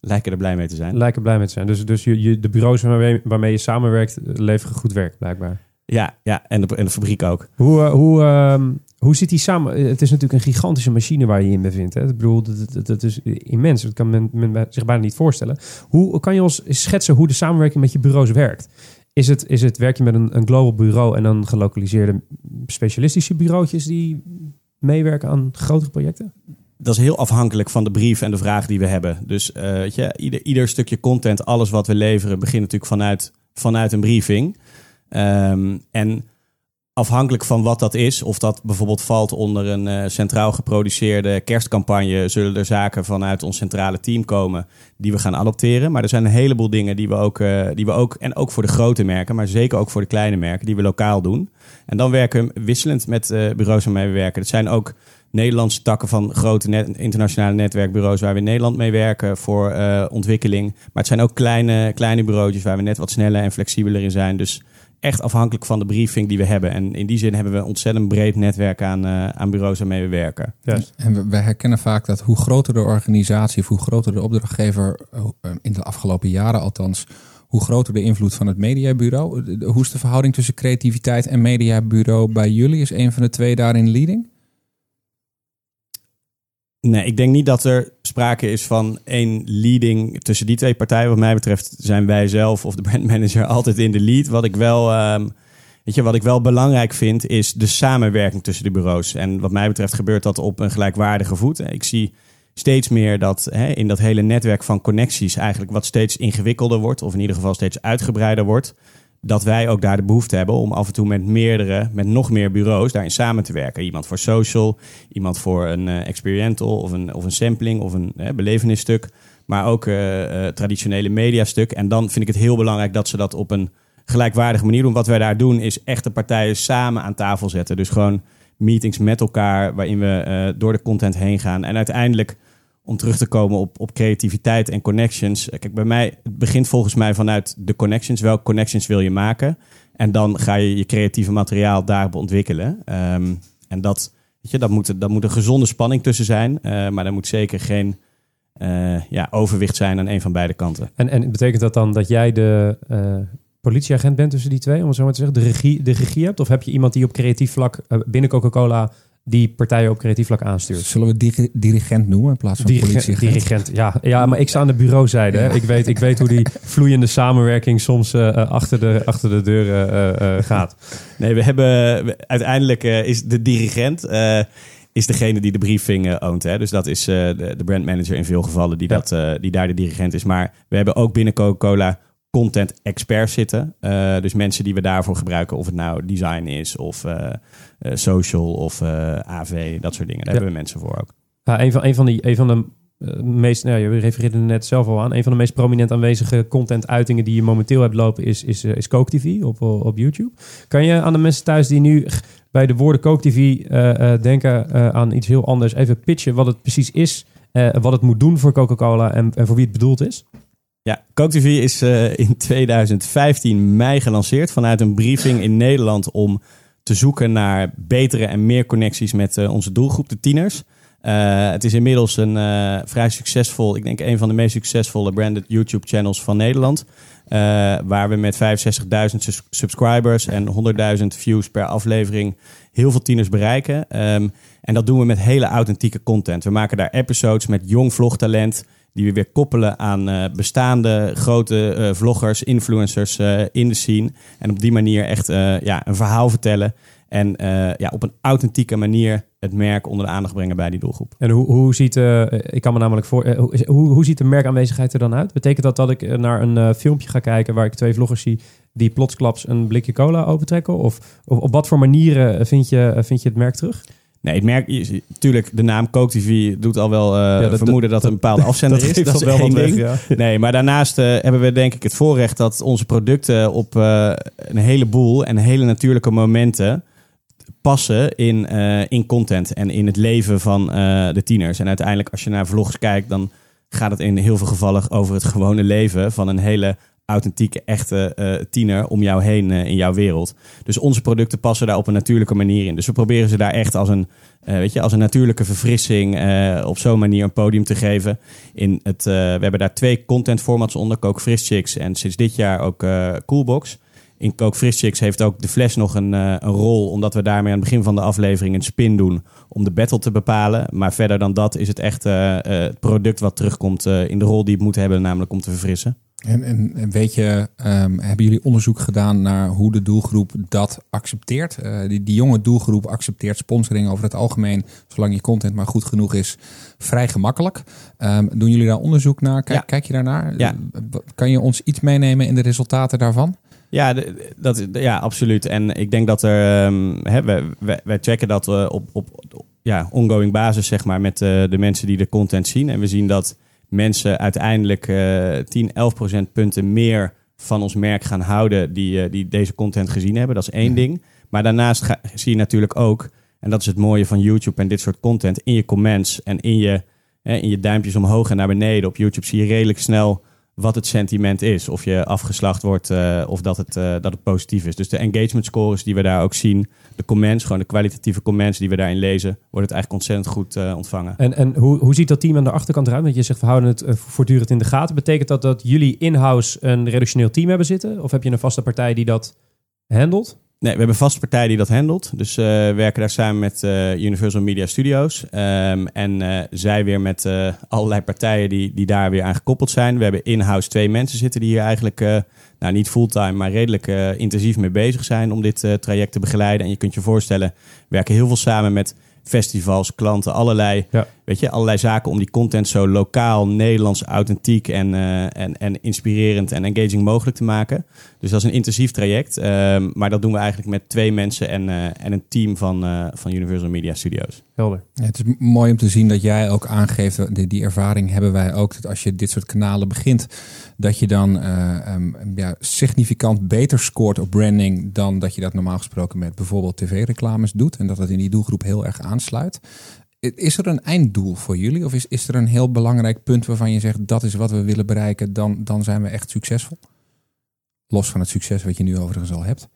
lijken er blij mee te zijn. lijken blij mee te zijn. Dus, dus je, je, de bureaus waarmee, waarmee je samenwerkt leveren goed werk, blijkbaar. Ja, ja en, de, en de fabriek ook. Hoe, hoe, ehm, hoe zit die samen? eh, Het is natuurlijk een gigantische machine waar je je in bevindt. Hè? Ik bedoel, dat, dat, dat is immens. Dat kan men, zich bijna niet voorstellen. Hoe kan je ons schetsen hoe de samenwerking met je bureaus werkt? Is het, is het werk je met een, een global bureau en dan gelokaliseerde specialistische bureautjes die meewerken aan grotere projecten? dat is heel afhankelijk van de brief en de vraag die we hebben. Dus eh, weet je, ieder, ieder stukje content, alles wat we leveren, begint natuurlijk vanuit, vanuit een briefing. Ehm, en afhankelijk van wat dat is, of dat bijvoorbeeld valt onder een eh, centraal geproduceerde kerstcampagne, zullen er zaken vanuit ons centrale team komen die we gaan adopteren. Maar er zijn een heleboel dingen die we ook, eh, die we ook en ook voor de grote merken, maar zeker ook voor de kleine merken, die we lokaal doen. En dan werken we wisselend met eh, bureaus waarmee we werken. Het zijn ook Nederlandse takken van grote internationale netwerkbureaus waar we in Nederland mee werken voor ontwikkeling. Maar het zijn ook kleine, kleine bureautjes waar we net wat sneller en flexibeler in zijn. Dus echt afhankelijk van de briefing die we hebben. En in die zin hebben we een ontzettend breed netwerk aan, eh, aan bureaus waarmee we werken. En we, we herkennen vaak dat hoe groter de organisatie of hoe groter de opdrachtgever, eh, in de afgelopen jaren althans, hoe groter de invloed van het mediabureau. Hoe is de verhouding tussen creativiteit en mediabureau bij jullie? Is een van de twee daarin leading? Nee, ik denk niet dat er sprake is van één leading tussen die twee partijen. Wat mij betreft zijn wij zelf of de brandmanager [LAUGHS] altijd in de lead. Wat ik wel, ehm, weet je, wat ik wel belangrijk vind, is de samenwerking tussen de bureaus. En wat mij betreft gebeurt dat op een gelijkwaardige voet. Ik zie steeds meer dat hè, in dat hele netwerk van connecties eigenlijk wat steeds ingewikkelder wordt. Of in ieder geval steeds uitgebreider wordt. Dat wij ook daar de behoefte hebben om af en toe met meerdere, met nog meer bureaus daarin samen te werken. Iemand voor social, iemand voor een eh, experiential of een, of een sampling of een eh, belevenisstuk. Maar ook eh, eh, traditionele mediastuk. En dan vind ik het heel belangrijk dat ze dat op een gelijkwaardige manier doen. Wat wij daar doen is echt de partijen samen aan tafel zetten. Dus gewoon meetings met elkaar waarin we eh, door de content heen gaan. En uiteindelijk om terug te komen op, op creativiteit en connections. Kijk, bij mij, het begint volgens mij vanuit de connections. Welke connections wil je maken? En dan ga je je creatieve materiaal daarop ontwikkelen. Ehm, en dat, weet je, dat, moet, dat moet een gezonde spanning tussen zijn. eh, maar er moet zeker geen eh, ja, overwicht zijn aan een van beide kanten. En, en betekent dat dan dat jij de eh, politieagent bent tussen die twee, om het zo maar te zeggen? De regie, de regie hebt? Of heb je iemand die op creatief vlak binnen Coca-Cola die partijen op creatief vlak aanstuurt? Zullen we diri- dirigent noemen in plaats van Dirigent, politieagent? dirigent, ja. ja, maar ik sta aan de bureauzijde. Hè. Ik, weet, ik weet hoe die vloeiende samenwerking soms eh, eh, achter, de, achter de deuren eh, eh, gaat. Nee, we hebben uiteindelijk eh, is de dirigent eh, is degene die de briefing oont. Hè? Dus dat is eh, de, de brandmanager in veel gevallen die, Ja. dat, eh, die daar de dirigent is. Maar we hebben ook binnen Coca-Cola content experts zitten. Eh, dus mensen die we daarvoor gebruiken, of het nou design is of social of eh, AV, dat soort dingen. Daar Ja. hebben we mensen voor ook. Ja, een, van, een van die een van de eh, meest, nou, je refereerde er net zelf al aan, een van de meest prominent aanwezige content-uitingen die je momenteel hebt lopen is, is, eh, is Coke TV op, op YouTube. Kan je aan de mensen thuis die nu bij de woorden Coke TV eh, eh, denken eh, aan iets heel anders, even pitchen wat het precies is, eh, wat het moet doen voor Coca-Cola en, en voor wie het bedoeld is? Ja, Coke TV is eh, in 2015 mei gelanceerd vanuit een briefing in Nederland om te zoeken naar betere en meer connecties met eh, onze doelgroep, de tieners. Eh, het is inmiddels een eh, vrij succesvol, ik denk een van de meest succesvolle branded YouTube channels van Nederland. Waar we met 65.000 sus- subscribers en 100.000 views per aflevering heel veel tieners bereiken. Ehm, en dat doen we met hele authentieke content. We maken daar episodes met jong vlogtalent. Die we weer koppelen aan eh, bestaande grote eh, vloggers, influencers eh, in de scene. En op die manier echt ja, een verhaal vertellen. En ja, op een authentieke manier het merk onder de aandacht brengen bij die doelgroep. En hoe, hoe ziet, eh, ik kan me namelijk voor, hoe, hoe, ziet de merkaanwezigheid er dan uit? Betekent dat dat ik naar een filmpje ga kijken waar ik twee vloggers zie die plotsklaps een blikje cola opentrekken? Of, of op wat voor manieren vind je, vind je het merk terug? Nee, het merk, natuurlijk, de naam Coke TV doet al wel dat- vermoeden dat, er een bepaalde [LAUGHS] afzender is. Dat is één ding. ja. [LAUGHS] Nee, maar daarnaast eh, hebben we denk ik het voorrecht dat onze producten op eh, een heleboel en hele natuurlijke momenten passen in, in content en in het leven van de tieners. En uiteindelijk als je naar vlogs kijkt, dan gaat het in heel veel gevallen over het gewone leven van een hele authentieke, echte eh, tiener om jou heen eh, in jouw wereld. Dus onze producten passen daar op een natuurlijke manier in. Dus we proberen ze daar echt als een, eh, weet je, als een natuurlijke verfrissing op zo'n manier een podium te geven. In het, we hebben daar twee content formats onder, Coke Fris Chicks en sinds dit jaar ook Coolbox. In Coke Fris Chicks heeft ook de fles nog een, een rol, omdat we daarmee aan het begin van de aflevering een spin doen om de battle te bepalen. Maar verder dan dat is het echt het product wat terugkomt in de rol die het moet hebben, namelijk om te verfrissen. En, en weet je, ehm, hebben jullie onderzoek gedaan naar hoe de doelgroep dat accepteert? Eh, die, die jonge doelgroep accepteert sponsoring over het algemeen, zolang je content maar goed genoeg is, vrij gemakkelijk. Ehm, doen jullie daar onderzoek naar? Kijk, Ja. kijk je daarnaar? Ja. Eh, Kan je ons iets meenemen in de resultaten daarvan? Ja, dat, ja, absoluut. En ik denk dat er. ehm hè, wij, wij, wij checken dat eh, op, op, op ja, ongoing basis, zeg maar, met de mensen die de content zien. En we zien dat mensen uiteindelijk eh 10, 11 procentpunten meer van ons merk gaan houden die, eh, die deze content gezien hebben. Dat is één ding. Maar daarnaast ga- zie je natuurlijk ook, en dat is het mooie van YouTube en dit soort content, in je comments en in je, in je duimpjes omhoog en naar beneden. Op YouTube zie je redelijk snel wat het sentiment is. Of je afgeslacht wordt eh, of dat het, eh, dat het positief is. Dus de engagement scores die we daar ook zien, de comments, gewoon de kwalitatieve comments die we daarin lezen, wordt het eigenlijk ontzettend goed eh, ontvangen. En, en hoe, hoe ziet dat team aan de achterkant eruit? Want je zegt, we houden het voortdurend in de gaten. Betekent dat dat jullie in-house een redactioneel team hebben zitten? Of heb je een vaste partij die dat handelt? Nee, we hebben vaste partij die dat handelt. Dus eh, we werken daar samen met eh, Universal Media Studios. Ehm, en eh, zij weer met allerlei partijen die, die daar weer aan gekoppeld zijn. We hebben in-house twee mensen zitten die hier eigenlijk, nou niet fulltime, maar redelijk intensief mee bezig zijn om dit traject te begeleiden. En je kunt je voorstellen, we werken heel veel samen met festivals, klanten, allerlei, Ja. Weet je, allerlei zaken om die content zo lokaal, Nederlands, authentiek en, eh, en, en inspirerend en engaging mogelijk te maken. Dus dat is een intensief traject. ehm, maar dat doen we eigenlijk met twee mensen en, eh, en een team van, eh, van Universal Media Studios. Helder. Ja, het is mooi om te zien dat jij ook aangeeft, die, die ervaring hebben wij ook, dat als je dit soort kanalen begint, dat je dan eh, ehm, ja, significant beter scoort op branding dan dat je dat normaal gesproken met bijvoorbeeld tv-reclames doet en dat het in die doelgroep heel erg aansluit. Is er een einddoel voor jullie of is, is er een heel belangrijk punt waarvan je zegt dat is wat we willen bereiken, dan, dan zijn we echt succesvol? Los van het succes wat je nu overigens al hebt.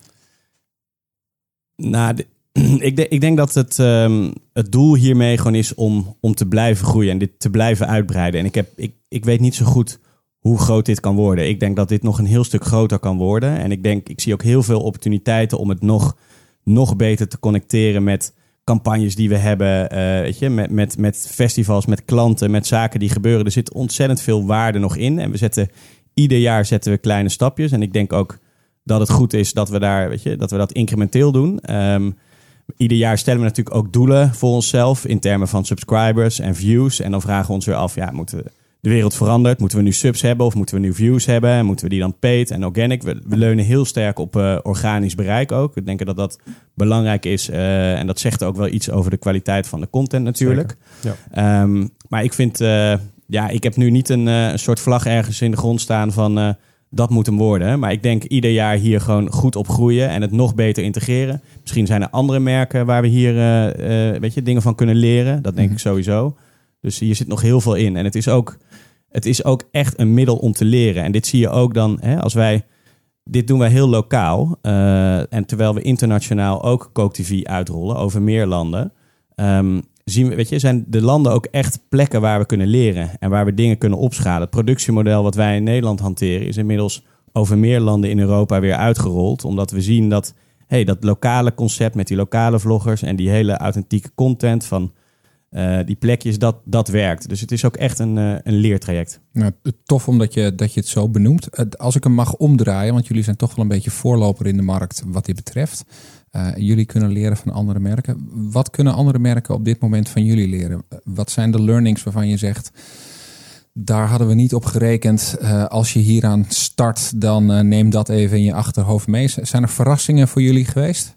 Nou, [CLEARS THROAT] ik, ik denk dat het, ehm, het doel hiermee gewoon is om, om te blijven groeien en dit te blijven uitbreiden. En ik, heb, ik, ik weet niet zo goed hoe groot dit kan worden. Ik denk dat dit nog een heel stuk groter kan worden. En ik denk, ik zie ook heel veel opportuniteiten om het nog, nog beter te connecteren met campagnes die we hebben. eh, weet je, met, met, met festivals, met klanten, met zaken die gebeuren. Er zit ontzettend veel waarde nog in. En we zetten ieder jaar zetten we kleine stapjes. En ik denk ook dat het goed is dat we daar, weet je, dat we dat incrementeel doen. Ehm, ieder jaar stellen we natuurlijk ook doelen voor onszelf in termen van subscribers en views. En dan vragen we ons weer af, ja, moeten we, de wereld verandert? Moeten we nu subs hebben of moeten we nu views hebben? En moeten we die dan paid en organic? We, we leunen heel sterk op eh, organisch bereik ook. We denken dat dat belangrijk is. eh, en dat zegt ook wel iets over de kwaliteit van de content natuurlijk. Zeker, Ehm, maar ik vind, eh, ja, ik heb nu niet een, soort vlag ergens in de grond staan van dat moet hem worden. Maar ik denk ieder jaar hier gewoon goed op groeien en het nog beter integreren. Misschien zijn er andere merken waar we hier weet je, dingen van kunnen leren. Dat denk Mhm. ik sowieso. Dus hier zit nog heel veel in. En het is ook, het is ook echt een middel om te leren. En dit zie je ook dan hè, als wij. Dit doen wij heel lokaal. eh, en terwijl we internationaal ook Coke TV uitrollen over meer landen. ehm, zien we, weet je, zijn de landen ook echt plekken waar we kunnen leren en waar we dingen kunnen opschalen. Het productiemodel wat wij in Nederland hanteren is inmiddels over meer landen in Europa weer uitgerold, omdat we zien dat hey, dat lokale concept met die lokale vloggers en die hele authentieke content van eh, die plekjes, dat, dat werkt. Dus het is ook echt een, eh, een leertraject. Nou, tof omdat je, dat je het zo benoemt. Als ik hem mag omdraaien, want jullie zijn toch wel een beetje voorloper in de markt wat dit betreft. Eh, jullie kunnen leren van andere merken. Wat kunnen andere merken op dit moment van jullie leren? Wat zijn de learnings waarvan je zegt, daar hadden we niet op gerekend. Als je hieraan start, dan neem dat even in je achterhoofd mee. Zijn er verrassingen voor jullie geweest?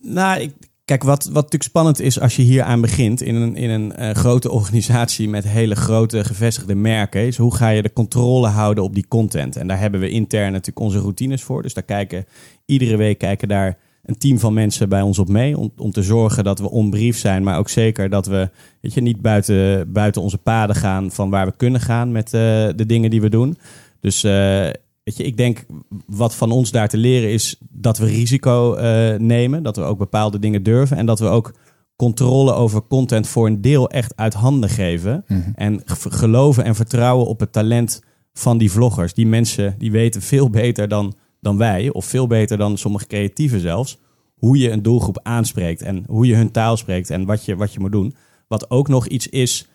Nou, ik, kijk, wat, wat natuurlijk spannend is als je hier aan begint in een, in een eh, grote organisatie met hele grote gevestigde merken, is hoe ga je de controle houden op die content? En daar hebben we intern natuurlijk onze routines voor. Dus daar kijken iedere week kijken daar een team van mensen bij ons op mee. Om, om te zorgen dat we onbrief zijn, maar ook zeker dat we weet je, niet buiten, buiten onze paden gaan van waar we kunnen gaan met eh, de dingen die we doen. Dus eh, weet je, ik denk wat van ons daar te leren is dat we risico eh, nemen. Dat we ook bepaalde dingen durven. En dat we ook controle over content voor een deel echt uit handen geven. En g- geloven en vertrouwen op het talent van die vloggers. Die mensen die weten veel beter dan, dan wij. Of veel beter dan sommige creatieven zelfs. Hoe je een doelgroep aanspreekt. En hoe je hun taal spreekt. En wat je, wat je moet doen. Wat ook nog iets is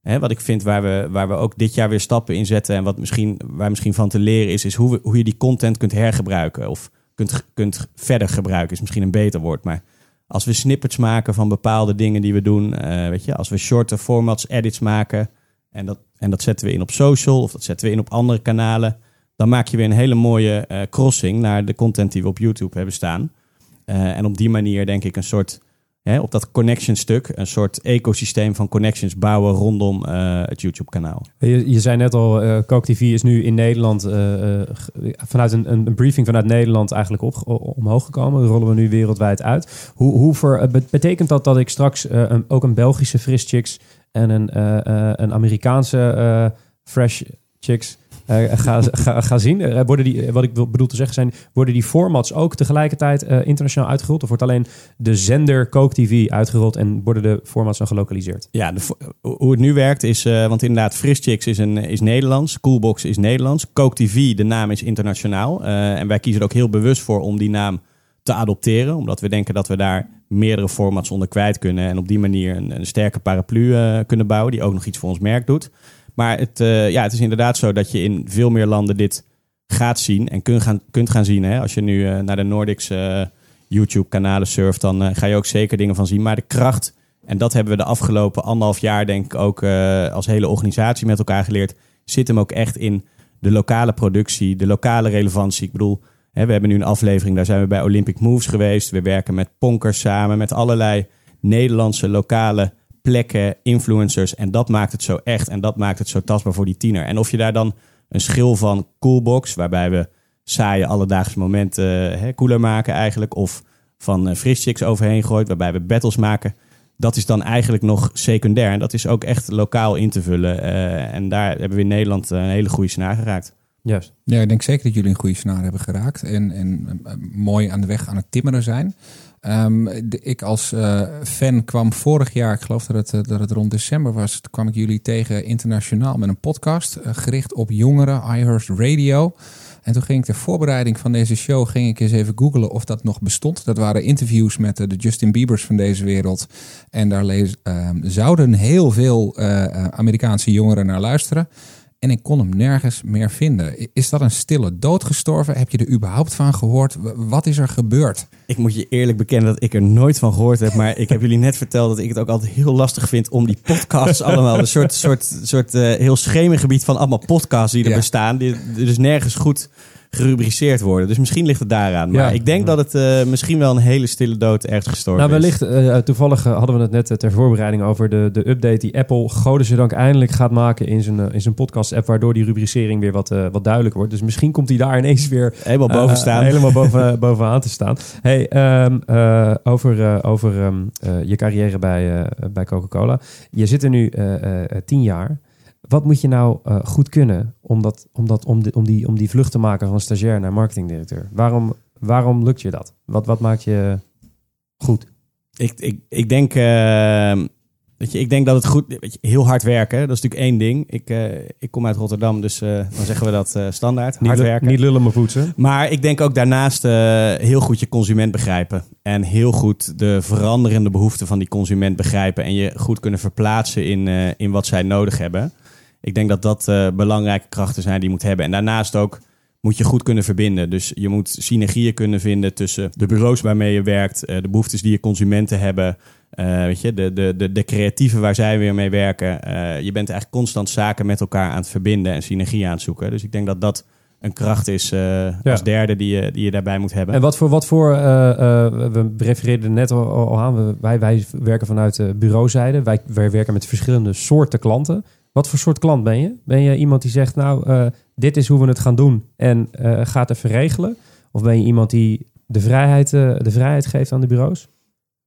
Hè, wat ik vind waar we, waar we ook dit jaar weer stappen in zetten en wat misschien, waar misschien van te leren is, is hoe, we, hoe je die content kunt hergebruiken of kunt, kunt verder gebruiken, is misschien een beter woord. Maar als we snippets maken van bepaalde dingen die we doen, eh, weet je, als we shorter formats, edits maken en dat, en dat zetten we in op social of dat zetten we in op andere kanalen, dan maak je weer een hele mooie eh, crossing naar de content die we op YouTube hebben staan. Eh, en op die manier denk ik een soort hè, op dat connection stuk een soort ecosysteem van connections bouwen rondom eh, het YouTube kanaal. Je, je zei net al, eh Coke TV is nu in Nederland eh, eh, vanuit een, een briefing vanuit Nederland eigenlijk op, omhoog gekomen. Rollen we nu wereldwijd uit. Hoe, hoe ver, eh, bet- betekent dat dat ik straks eh, ook een Belgische Fris Chicks en een, eh, eh, een Amerikaanse eh, Fresh Chicks eh, ga, ga, ga zien? Eh, worden die, wat ik bedoel te zeggen zijn, worden die formats ook tegelijkertijd eh, internationaal uitgerold? Of wordt alleen de zender Coke TV uitgerold en worden de formats dan gelokaliseerd? Ja, hoe het nu werkt is, eh, want inderdaad, Fris Chicks is, een, is Nederlands, Coolbox is Nederlands, Coke TV, de naam is internationaal. Eh, en wij kiezen er ook heel bewust voor om die naam te adopteren, omdat we denken dat we daar meerdere formats onder kwijt kunnen en op die manier een, een sterke paraplu eh, kunnen bouwen die ook nog iets voor ons merk doet. Maar het, eh, ja, het is inderdaad zo dat je in veel meer landen dit gaat zien en kunt gaan, kunt gaan zien. Hè? Als je nu eh, naar de Nordics eh, YouTube-kanalen surft, dan ga je ook zeker dingen van zien. Maar de kracht, en dat hebben we de afgelopen anderhalf jaar denk ik ook als hele organisatie met elkaar geleerd, zit hem ook echt in de lokale productie, de lokale relevantie. Ik bedoel, hè, we hebben nu een aflevering, daar zijn we bij Olympic Moves geweest. We werken met Ponkers samen, met allerlei Nederlandse lokale plekken, influencers. En dat maakt het zo echt en dat maakt het zo tastbaar voor die tiener. En of je daar dan een schil van Coolbox, waarbij we saaie alledaagse momenten eh, hè, cooler maken eigenlijk. Of van eh, Fris Chicks overheen gooit, waarbij we battles maken. Dat is dan eigenlijk nog secundair. En dat is ook echt lokaal in te vullen. Eh, en daar hebben we in Nederland een hele goede snaar geraakt. Juist. Ja, ik denk zeker dat jullie een goede snaar hebben geraakt. En, en mooi aan de weg aan het timmeren zijn. Ehm, de- ik als eh, fan kwam vorig jaar, ik geloof dat het, eh, dat het rond december was, toen kwam ik jullie tegen internationaal met een podcast eh, gericht op jongeren, iHeart Radio. En toen ging ik ter voorbereiding van deze show ging ik eens even googlen of dat nog bestond. Dat waren interviews met de Justin Biebers van deze wereld. En daar lees, ehm, zouden heel veel Amerikaanse jongeren naar luisteren. En ik kon hem nergens meer vinden. Is dat een stille dood gestorven? Heb je er überhaupt van gehoord? Wat is er gebeurd? Ik moet je eerlijk bekennen dat ik er nooit van gehoord heb. Maar [LAUGHS] ik heb jullie net verteld dat ik het ook altijd heel lastig vind om die podcasts allemaal. Een soort, soort, soort eh, heel schemengebied van allemaal podcasts die er Ja. bestaan. Die dus nergens goed gerubriceerd worden. Dus misschien ligt het daaraan. Maar Ja. ik denk dat het eh, misschien wel een hele stille dood ergens gestorven Nou, is. wellicht, eh, toevallig eh, hadden we het net ter voorbereiding over de, de update die Apple godendank eindelijk gaat maken in zijn, in zijn podcast-app, waardoor die rubricering weer wat, wat duidelijker wordt. Dus misschien komt hij daar ineens weer Helemaal boven staan. helemaal boven, [LAUGHS] bovenaan te staan. Hey, ehm, eh, over, over ehm, eh, je carrière bij, bij Coca-Cola. Je zit er nu tien jaar. Wat moet je nou eh, goed kunnen om, dat, om, dat, om, die, om, die, om die vlucht te maken van stagiair naar marketingdirecteur? Waarom, waarom lukt je dat? Wat, wat maakt je goed? Ik, ik, ik denk, eh, weet je, ik denk dat het goed... Weet je, heel hard werken, dat is natuurlijk één ding. Ik, eh, ik kom uit Rotterdam, dus eh, dan zeggen we dat eh, standaard. Niet, hard lu- werken. niet lullen maar poetsen. Maar ik denk ook daarnaast eh, heel goed je consument begrijpen. En heel goed de veranderende behoeften van die consument begrijpen. En je goed kunnen verplaatsen in, eh, in wat zij nodig hebben. Ik denk dat dat eh, belangrijke krachten zijn die je moet hebben. En daarnaast ook moet je goed kunnen verbinden. Dus je moet synergieën kunnen vinden tussen de bureaus waarmee je werkt, eh, de behoeftes die je consumenten hebben. eh, weet je, de, de, de, de creatieven waar zij weer mee werken. Je bent eigenlijk constant zaken met elkaar aan het verbinden en synergie aan het zoeken. Dus ik denk dat dat een kracht is eh, als derde die je, die je daarbij moet hebben. En wat voor, wat voor we refereerden er net al, al aan, we, wij, wij werken vanuit de bureauzijde. Wij, wij werken met verschillende soorten klanten. Wat voor soort klant ben je? Ben je iemand die zegt, nou, eh, dit is hoe we het gaan doen en eh gaat even regelen? Of ben je iemand die de vrijheid, eh, de vrijheid geeft aan de bureaus?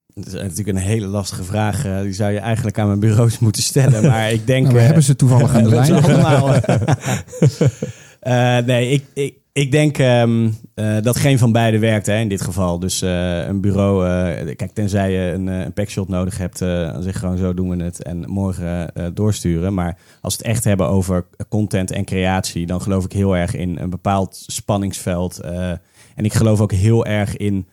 Dat is natuurlijk een hele lastige vraag. die zou je eigenlijk aan mijn bureaus [LAUGHS] moeten stellen. Maar ik denk... Nou, we hebben ze toevallig aan de [LAUGHS] lijn. [LAUGHS] eh, nee, ik, ik, ik denk ehm, eh, dat geen van beide werkt hè, in dit geval. Dus eh, een bureau, eh, kijk, tenzij je een, een packshot nodig hebt, dan zeg gewoon zo doen we het en morgen doorsturen. Maar als we het echt hebben over content en creatie, dan geloof ik heel erg in een bepaald spanningsveld. en ik geloof ook heel erg in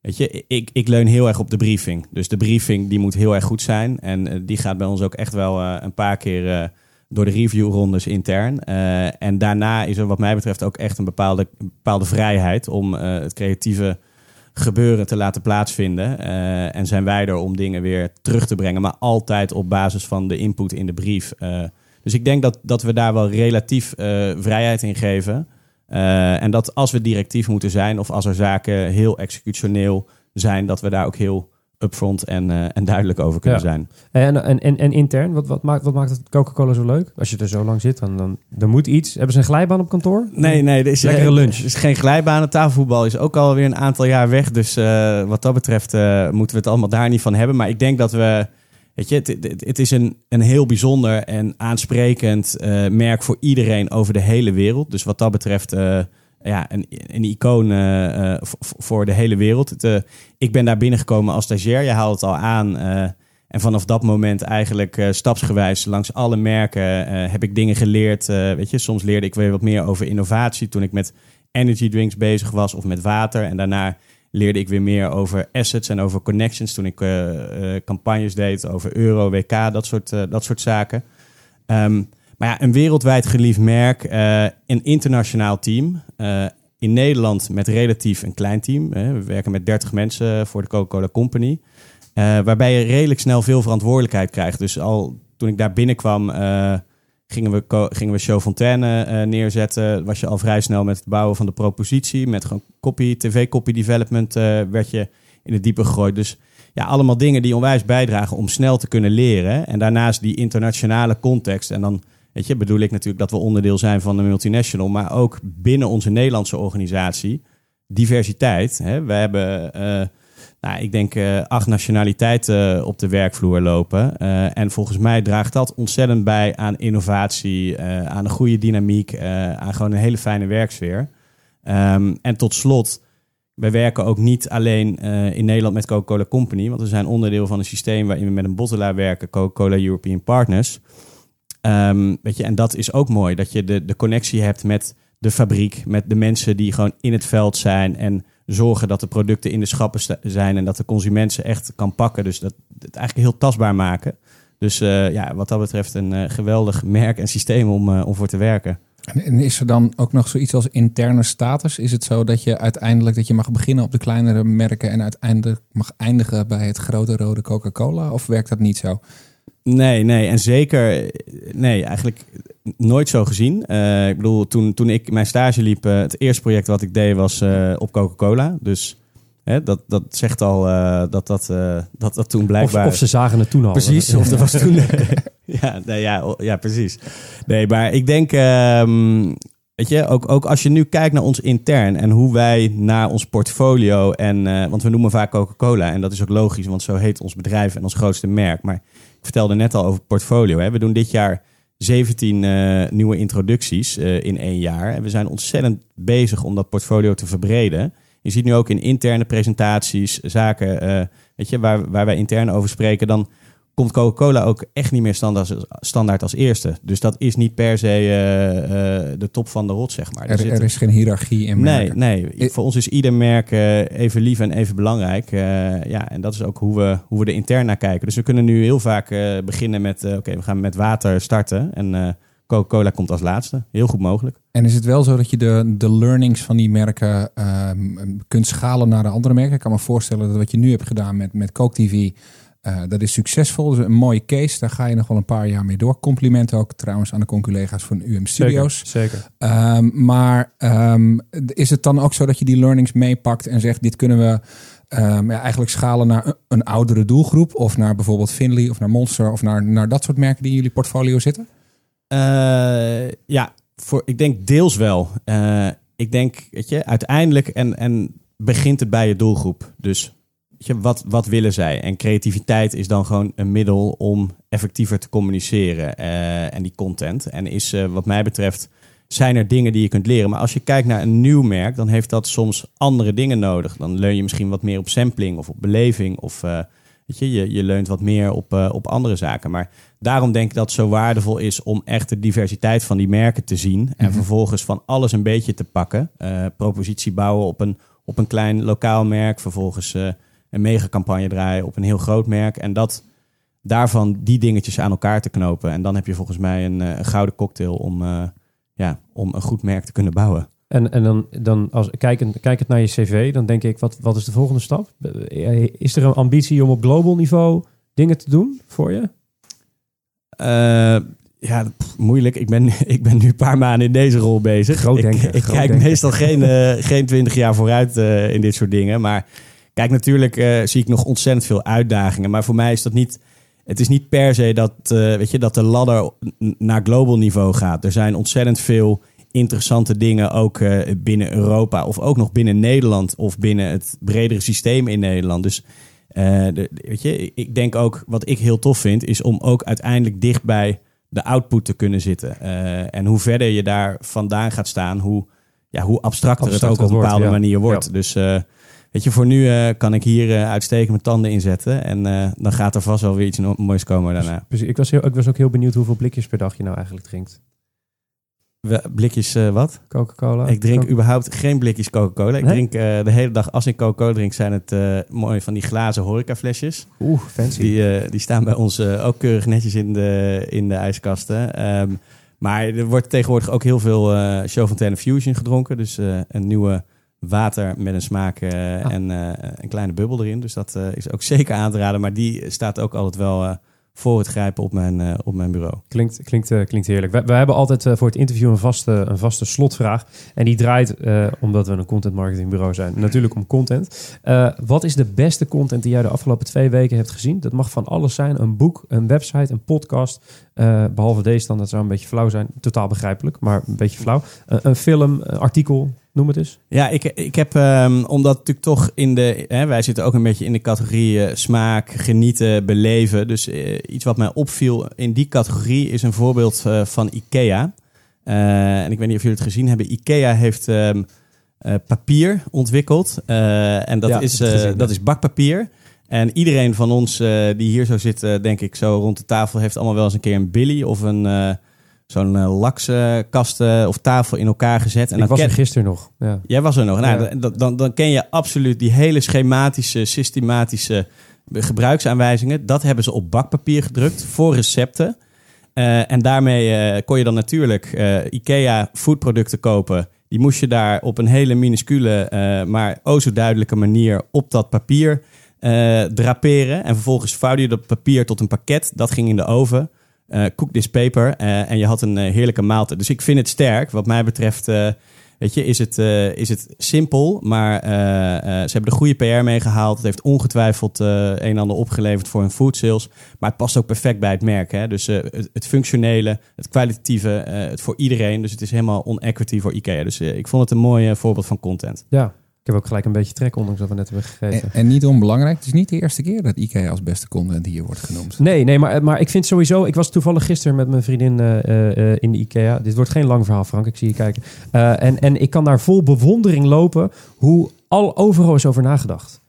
Weet je, ik, ik leun heel erg op de briefing. Dus de briefing die moet heel erg goed zijn. En die gaat bij ons ook echt wel een paar keer door de reviewrondes intern. Eh, en daarna is er wat mij betreft ook echt een bepaalde, bepaalde vrijheid om eh, het creatieve gebeuren te laten plaatsvinden. Eh, en zijn wij er om dingen weer terug te brengen, maar altijd op basis van de input in de brief. Dus ik denk dat, dat we daar wel relatief vrijheid in geven. En dat als we directief moeten zijn of als er zaken heel executioneel zijn, dat we daar ook heel upfront en, eh, en duidelijk over kunnen Ja. zijn. En, en, en, en intern, wat, wat, maakt, wat maakt het Coca-Cola zo leuk? Als je er zo lang zit, dan, dan er moet iets. Hebben ze een glijbaan op kantoor? Nee, nee, er is, Lekkere eh, lunch. Er is geen glijbanen. Tafelvoetbal is ook alweer een aantal jaar weg. Dus eh, wat dat betreft moeten we het allemaal daar niet van hebben. Maar ik denk dat we. Weet je, het, het, het is een, een heel bijzonder en aansprekend merk voor iedereen over de hele wereld. Dus wat dat betreft. Ja, een, een icoon eh, eh, voor de hele wereld. Eh, ik ben daar binnengekomen als stagiair. Je haalt het al aan. en vanaf dat moment eigenlijk stapsgewijs langs alle merken heb ik dingen geleerd. Weet je, soms leerde ik weer wat meer over innovatie toen ik met energy drinks bezig was of met water. En daarna leerde ik weer meer over assets en over connections toen ik campagnes deed over euro, WK, dat soort, dat soort zaken. Ehm, maar ja, een wereldwijd geliefd merk, eh, een internationaal team. eh, in Nederland met relatief een klein team. we werken met 30 mensen voor de Coca-Cola Company. Eh, waarbij je redelijk snel veel verantwoordelijkheid krijgt. Dus al toen ik daar binnenkwam, gingen, we, gingen we Show Fontaine neerzetten. Was je al vrij snel met het bouwen van de propositie. Met gewoon copy, tv-copy development werd je in het diepe gegooid. Dus ja, allemaal dingen die onwijs bijdragen om snel te kunnen leren. En daarnaast die internationale context. En dan weet bedoel ik natuurlijk dat we onderdeel zijn van de multinational. Maar ook binnen onze Nederlandse organisatie diversiteit. Hè? We hebben, eh, nou, ik denk, eh, acht nationaliteiten op de werkvloer lopen. Eh, en volgens mij draagt dat ontzettend bij aan innovatie, aan een goede dynamiek, aan gewoon een hele fijne werksfeer. Ehm, en tot slot, wij werken ook niet alleen in Nederland met Coca-Cola Company, want we zijn onderdeel van een systeem waarin we met een bottelaar werken, Coca-Cola European Partners. Ehm, weet je, en dat is ook mooi, dat je de, de connectie hebt met de fabriek, met de mensen die gewoon in het veld zijn en zorgen dat de producten in de schappen zijn en dat de consument ze echt kan pakken. Dus dat het eigenlijk heel tastbaar maken. Dus eh, ja, wat dat betreft een eh, geweldig merk en systeem om, eh, om voor te werken. En en is er dan ook nog zoiets als interne status? Is het zo dat je uiteindelijk dat je mag beginnen op de kleinere merken en uiteindelijk mag eindigen bij het grote rode Coca-Cola? Of werkt dat niet zo? Nee, nee. En zeker, nee, eigenlijk nooit zo gezien. Eh, ik bedoel, toen, toen ik mijn stage liep, eh, het eerste project wat ik deed was eh, op Coca-Cola. Dus hè, dat, dat zegt al dat, dat, dat dat toen blijkbaar... of ze zagen het toen al. Precies, of er was toen... [LAUGHS] [LAUGHS] ja, nee, ja, ja, precies. Nee, maar ik denk... ehm, weet je, ook, ook als je nu kijkt naar ons intern... en hoe wij naar ons portfolio... en eh, want we noemen vaak Coca-Cola... en dat is ook logisch, want zo heet ons bedrijf... en ons grootste merk. Maar ik vertelde net al over portfolio. Hè. We doen dit jaar 17 eh, nieuwe introducties eh, in één jaar. En we zijn ontzettend bezig om dat portfolio te verbreden. Je ziet nu ook in interne presentaties, zaken... weet je, waar, waar wij intern over spreken... dan komt Coca-Cola ook echt niet meer standaard, standaard als eerste. Dus dat is niet per se eh, eh, de top van de rot, zeg maar. Er, zit- er is geen hiërarchie in Nee, merken. nee. I- Voor ons is ieder merk eh, even lief en even belangrijk. Ja, en dat is ook hoe we, hoe we er intern naar kijken. Dus we kunnen nu heel vaak beginnen met... Oké, we gaan met water starten. En Coca-Cola komt als laatste. Heel goed mogelijk. En is het wel zo dat je de, de learnings van die merken kunt schalen naar de andere merken? Ik kan me voorstellen dat wat je nu hebt gedaan met, met Coke TV, eh, dat is succesvol. Dat is een mooie case. Daar ga je nog wel een paar jaar mee door. Complimenten ook trouwens aan de conculega's van UM Studios. Zeker. zeker. Ehm, maar ehm, is het dan ook zo dat je die learnings meepakt en zegt: dit kunnen we ehm, ja, eigenlijk schalen naar een, een oudere doelgroep? Of naar bijvoorbeeld Finley of naar Monster of naar, naar dat soort merken die in jullie portfolio zitten? Eh, ja, voor, ik denk deels wel. Eh, ik denk, weet je, uiteindelijk en, en begint het bij je doelgroep. Dus wat, wat willen zij? En creativiteit is dan gewoon een middel om effectiever te communiceren eh, en die content. En is eh, wat mij betreft zijn er dingen die je kunt leren. Maar als je kijkt naar een nieuw merk, dan heeft dat soms andere dingen nodig. Dan leun je misschien wat meer op sampling of op beleving. Of eh, weet je, je, je leunt wat meer op, op andere zaken. Maar daarom denk ik dat het zo waardevol is om echt de diversiteit van die merken te zien. En Mhm. vervolgens van alles een beetje te pakken. Propositie bouwen op een, op een klein lokaal merk. Vervolgens een megacampagne draaien op een heel groot merk. En dat daarvan die dingetjes aan elkaar te knopen. En dan heb je volgens mij een, eh, een gouden cocktail om, eh, ja, om een goed merk te kunnen bouwen. En, en dan, dan als kijkend, kijkend naar je cv, dan denk ik, wat, wat is de volgende stap? Is er een ambitie om op global niveau dingen te doen voor je? Eh, ja, pff, moeilijk. Ik ben, [LAUGHS] ik ben nu een paar maanden in deze rol bezig. Groot denken, Ik, ik groot kijk denken. meestal geen, eh, geen 20 jaar vooruit in dit soort dingen. Maar kijk, natuurlijk eh, zie ik nog ontzettend veel uitdagingen. Maar voor mij is dat niet. Het is niet per se dat, eh, weet je, dat de ladder naar global niveau gaat. Er zijn ontzettend veel interessante dingen ook eh, binnen Europa. Of ook nog binnen Nederland. Of binnen het bredere systeem in Nederland. Dus de, weet je, ik denk ook wat ik heel tof vind, is om ook uiteindelijk dicht bij de output te kunnen zitten. En hoe verder je daar vandaan gaat staan, hoe, ja, hoe abstracter, het ook op een wordt, bepaalde ja. manier wordt. Ja. Dus weet je, voor nu eh, kan ik hier eh uitstekend mijn tanden inzetten. En eh, dan gaat er vast wel weer iets moois komen daarna. Precies. Ik was, heel, ik was ook heel benieuwd hoeveel blikjes per dag je nou eigenlijk drinkt. We- Blikjes wat? Coca-Cola? Ik drink Coca- überhaupt geen blikjes Coca-Cola. Ik Nee? drink de hele dag, als ik Coca-Cola drink, zijn het mooi van die glazen horecaflesjes. Oeh, fancy. Die, die staan bij ons ook keurig netjes in de, in de ijskasten. Ehm, maar er wordt tegenwoordig ook heel veel eh Show Fusion gedronken. Dus een nieuwe water met een smaak eh, Ah. en eh, een kleine bubbel erin. Dus dat eh, is ook [LAUGHS] zeker aan te raden. Maar die staat ook altijd wel voor het grijpen op mijn, op mijn bureau. Klinkt, klinkt, klinkt heerlijk. We, we hebben altijd voor het interview een vaste, een vaste slotvraag. En die draait, omdat we een content marketingbureau zijn, natuurlijk om content. Wat is de beste content die jij de afgelopen twee weken hebt gezien? Dat mag van alles zijn. Een boek, een website, een podcast. Eh, behalve deze dan, dat zou een beetje flauw zijn. Totaal begrijpelijk, maar een beetje flauw. Een film, een artikel, noem het eens. Ja, ik, ik heb, ehm, omdat natuurlijk toch in de, hè, wij zitten ook een beetje in de categorie eh, smaak, genieten, beleven. Dus eh, iets wat mij opviel in die categorie is een voorbeeld eh, van IKEA. En ik weet niet of jullie het gezien hebben. IKEA heeft ehm, eh, papier ontwikkeld. En dat, Ja, is, gezien, dat is bakpapier. En iedereen van ons die hier zo zit, denk ik, zo rond de tafel, heeft allemaal wel eens een keer een billy of een zo'n eh, lakskasten of tafel in elkaar gezet. En ik dan was ken- er gisteren nog. Ja. Jij was er nog. Nou, Ja. dan, dan, dan ken je absoluut die hele schematische, systematische gebruiksaanwijzingen. Dat hebben ze op bakpapier gedrukt voor recepten. Eh, en daarmee eh, kon je dan natuurlijk IKEA foodproducten kopen. Die moest je daar op een hele minuscule, maar o zo duidelijke manier op dat papier draperen. En vervolgens vouwde je dat papier tot een pakket. Dat ging in de oven. Eh cook this paper. eh, en je had een eh, heerlijke maaltijd. Dus ik vind het sterk. Wat mij betreft, weet je, is het, is het simpel. Maar ze hebben de goede PR meegehaald. Het heeft ongetwijfeld een en ander opgeleverd voor hun food sales. Maar het past ook perfect bij het merk. Hè? Dus het, het functionele, het kwalitatieve, het voor iedereen. Dus het is helemaal on-equity voor IKEA. Dus ik vond het een mooi voorbeeld van content. ja, ik heb ook gelijk een beetje trek, ondanks dat we net hebben gegeten. En, en niet onbelangrijk, het is niet de eerste keer dat IKEA als beste content hier wordt genoemd. Nee, nee maar, maar ik vind sowieso... Ik was toevallig gisteren met mijn vriendin eh, eh, in de IKEA. Dit wordt geen lang verhaal, Frank. Ik zie je kijken. Eh, en, en ik kan daar vol bewondering lopen hoe al overal is over nagedacht.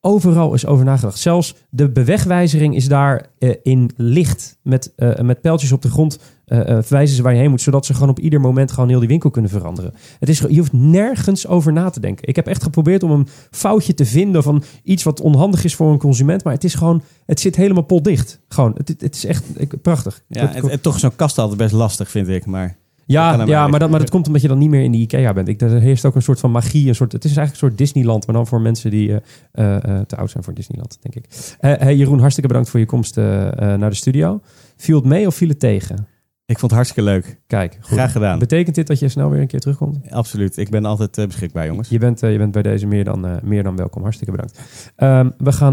Overal is over nagedacht. Zelfs de bewegwijzering is daar eh, in licht. Met, eh, met pijltjes op de grond eh, wijzen ze waar je heen moet. Zodat ze gewoon op ieder moment gewoon heel die winkel kunnen veranderen. Het is, je hoeft nergens over na te denken. Ik heb echt geprobeerd om een foutje te vinden van iets wat onhandig is voor een consument. Maar het is gewoon, het zit helemaal potdicht. Gewoon, het, het is echt ik- prachtig. Ja, en, toch zo'n kast altijd best lastig, vind ik. Maar ja, ja maar, dat, maar dat komt omdat je dan niet meer in die IKEA bent. Ik, er heerst ook een soort van magie. Een soort, het is eigenlijk een soort Disneyland, maar dan voor mensen die eh, eh, eh, te oud zijn voor Disneyland, denk ik. Hey Jeroen, hartstikke bedankt voor je komst naar de studio. Viel het mee of viel het tegen? ik vond het hartstikke leuk. Kijk, goed. Graag gedaan. Betekent dit dat je snel weer een keer terugkomt? Absoluut. Ik ben altijd beschikbaar, jongens. Je bent, je bent bij deze meer dan, meer dan welkom. Hartstikke bedankt. Ehm, we gaan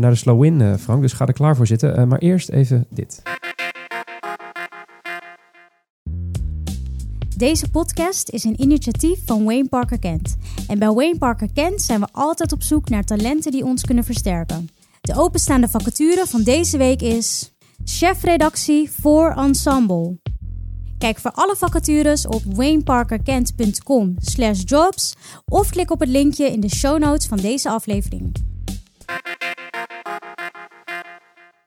naar de slow win, eh, Frank. Dus ga er klaar voor zitten. Maar eerst even dit. Deze podcast is een initiatief van Wayne Parker Kent. En bij Wayne Parker Kent zijn we altijd op zoek naar talenten die ons kunnen versterken. De openstaande vacature van deze week is chefredactie voor Ensemble. Kijk voor alle vacatures op wayneparkerkent.com slash jobs of klik op het linkje in de show notes van deze aflevering.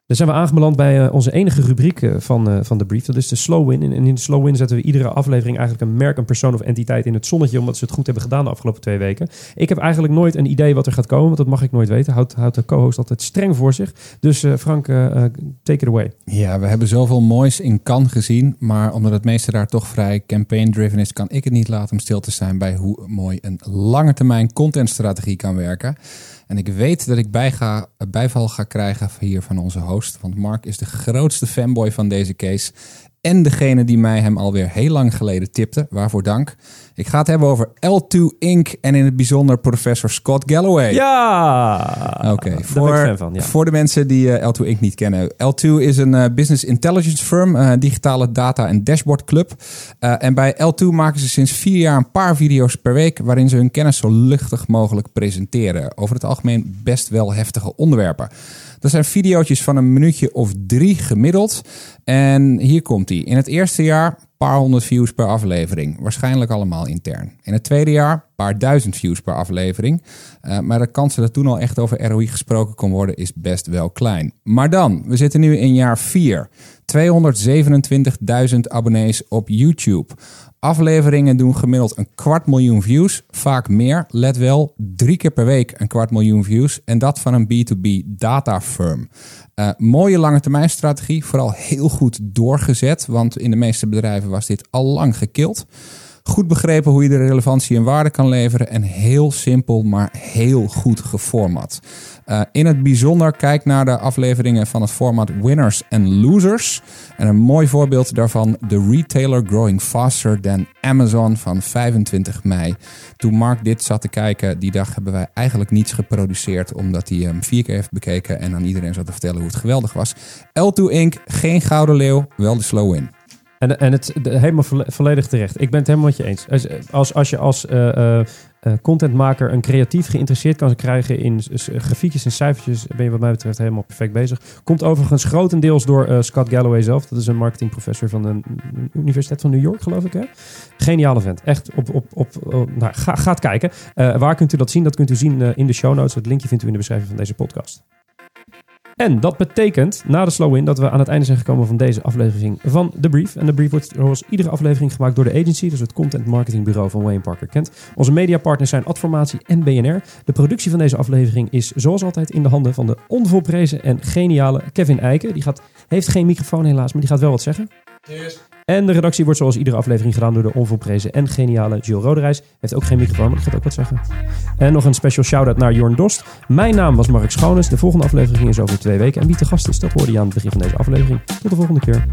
Dan zijn we aangebeland bij eh, onze enige rubriek eh, van, eh, van de brief. Dat is de slow win. En in de slow win zetten we iedere aflevering eigenlijk een merk, een persoon of entiteit in het zonnetje. Omdat ze het goed hebben gedaan de afgelopen twee weken. Ik heb eigenlijk nooit een idee wat er gaat komen. Want dat mag ik nooit weten. Houdt, de co-host altijd streng voor zich. Dus Frank, take it away. Ja, we hebben zoveel moois in Cannes gezien. Maar omdat het meeste daar toch vrij campaign-driven is, kan ik het niet laten om stil te zijn bij hoe mooi een lange termijn contentstrategie kan werken. En ik weet dat ik bijga, bijval ga krijgen hier van onze host. Want Mark is de grootste fanboy van deze case. En degene die mij hem alweer heel lang geleden tipte. Waarvoor dank. Ik ga het hebben over L2 Inc. En in het bijzonder professor Scott Galloway. Ja! Oké, voor, van. Ja. voor de mensen die eh, L2 Inc. niet kennen. L2 is een eh, business intelligence firm, eh, digitale data- en dashboard club. En bij L2 maken ze sinds vier jaar een paar video's per week... waarin ze hun kennis zo luchtig mogelijk presenteren. Over het algemeen best wel heftige onderwerpen. Dat zijn video's van een minuutje of drie gemiddeld. En hier komt hij. In het eerste jaar paar honderd views per aflevering. Waarschijnlijk allemaal intern. In het tweede jaar paar duizend views per aflevering. Uh, maar de kans dat toen al echt over ROI gesproken kon worden is best wel klein. Maar dan, we zitten nu in jaar 4. 227.000 abonnees op YouTube. Afleveringen doen gemiddeld een kwart miljoen views. Vaak meer, let wel, drie keer per week een kwart miljoen views. En dat van een B2B data firm. Uh, mooie lange termijn strategie, vooral heel goed doorgezet. Want in de meeste bedrijven was dit al lang gekild. Goed begrepen hoe je de relevantie en waarde kan leveren. En heel simpel, maar heel goed geformat. Uh, in het bijzonder kijk naar de afleveringen van het format Winners and Losers. En een mooi voorbeeld daarvan, The Retailer Growing Faster Than Amazon van 25 mei. Toen Mark dit zat te kijken, die dag hebben wij eigenlijk niets geproduceerd. Omdat hij hem vier keer heeft bekeken en aan iedereen zat te vertellen hoe het geweldig was. L2 Inc., geen gouden leeuw, wel de slow win. En, en het helemaal vo volledig terecht. Ik ben het helemaal met je eens. Als, als, je als uh, uh, contentmaker een creatief geïnteresseerd kan krijgen in grafiekjes en cijfertjes, ben je wat mij betreft helemaal perfect bezig. Komt overigens grotendeels door Scott Galloway zelf. Dat is een marketingprofessor van de Universiteit van New York, geloof ik. Hè? Geniale vent. Echt op, op, op, op nou, ga, gaat kijken. waar kunt u dat zien? Dat kunt u zien in de show notes. Het linkje vindt u in de beschrijving van deze podcast. En dat betekent, na de slow-in, dat we aan het einde zijn gekomen van deze aflevering van The Brief. En The Brief wordt zoals iedere aflevering gemaakt door de agency, dus het content marketing bureau van Wayne Parker Kent. Onze mediapartners zijn Adformatie en BNR. De productie van deze aflevering is zoals altijd in de handen van de onvolprezen en geniale Kevin Eiken. Die gaat, heeft geen microfoon helaas, maar die gaat wel wat zeggen. En de redactie wordt zoals iedere aflevering gedaan door de onvolprezen en geniale Jill Roderijs. Heeft ook geen microfoon, maar die gaat ook wat zeggen. En nog een special shout-out naar Jorn Dost. Mijn naam was Mark Schoones. De volgende aflevering is over twee weken. En wie te gast is, dat hoorde je aan het begin van deze aflevering. Tot de volgende keer.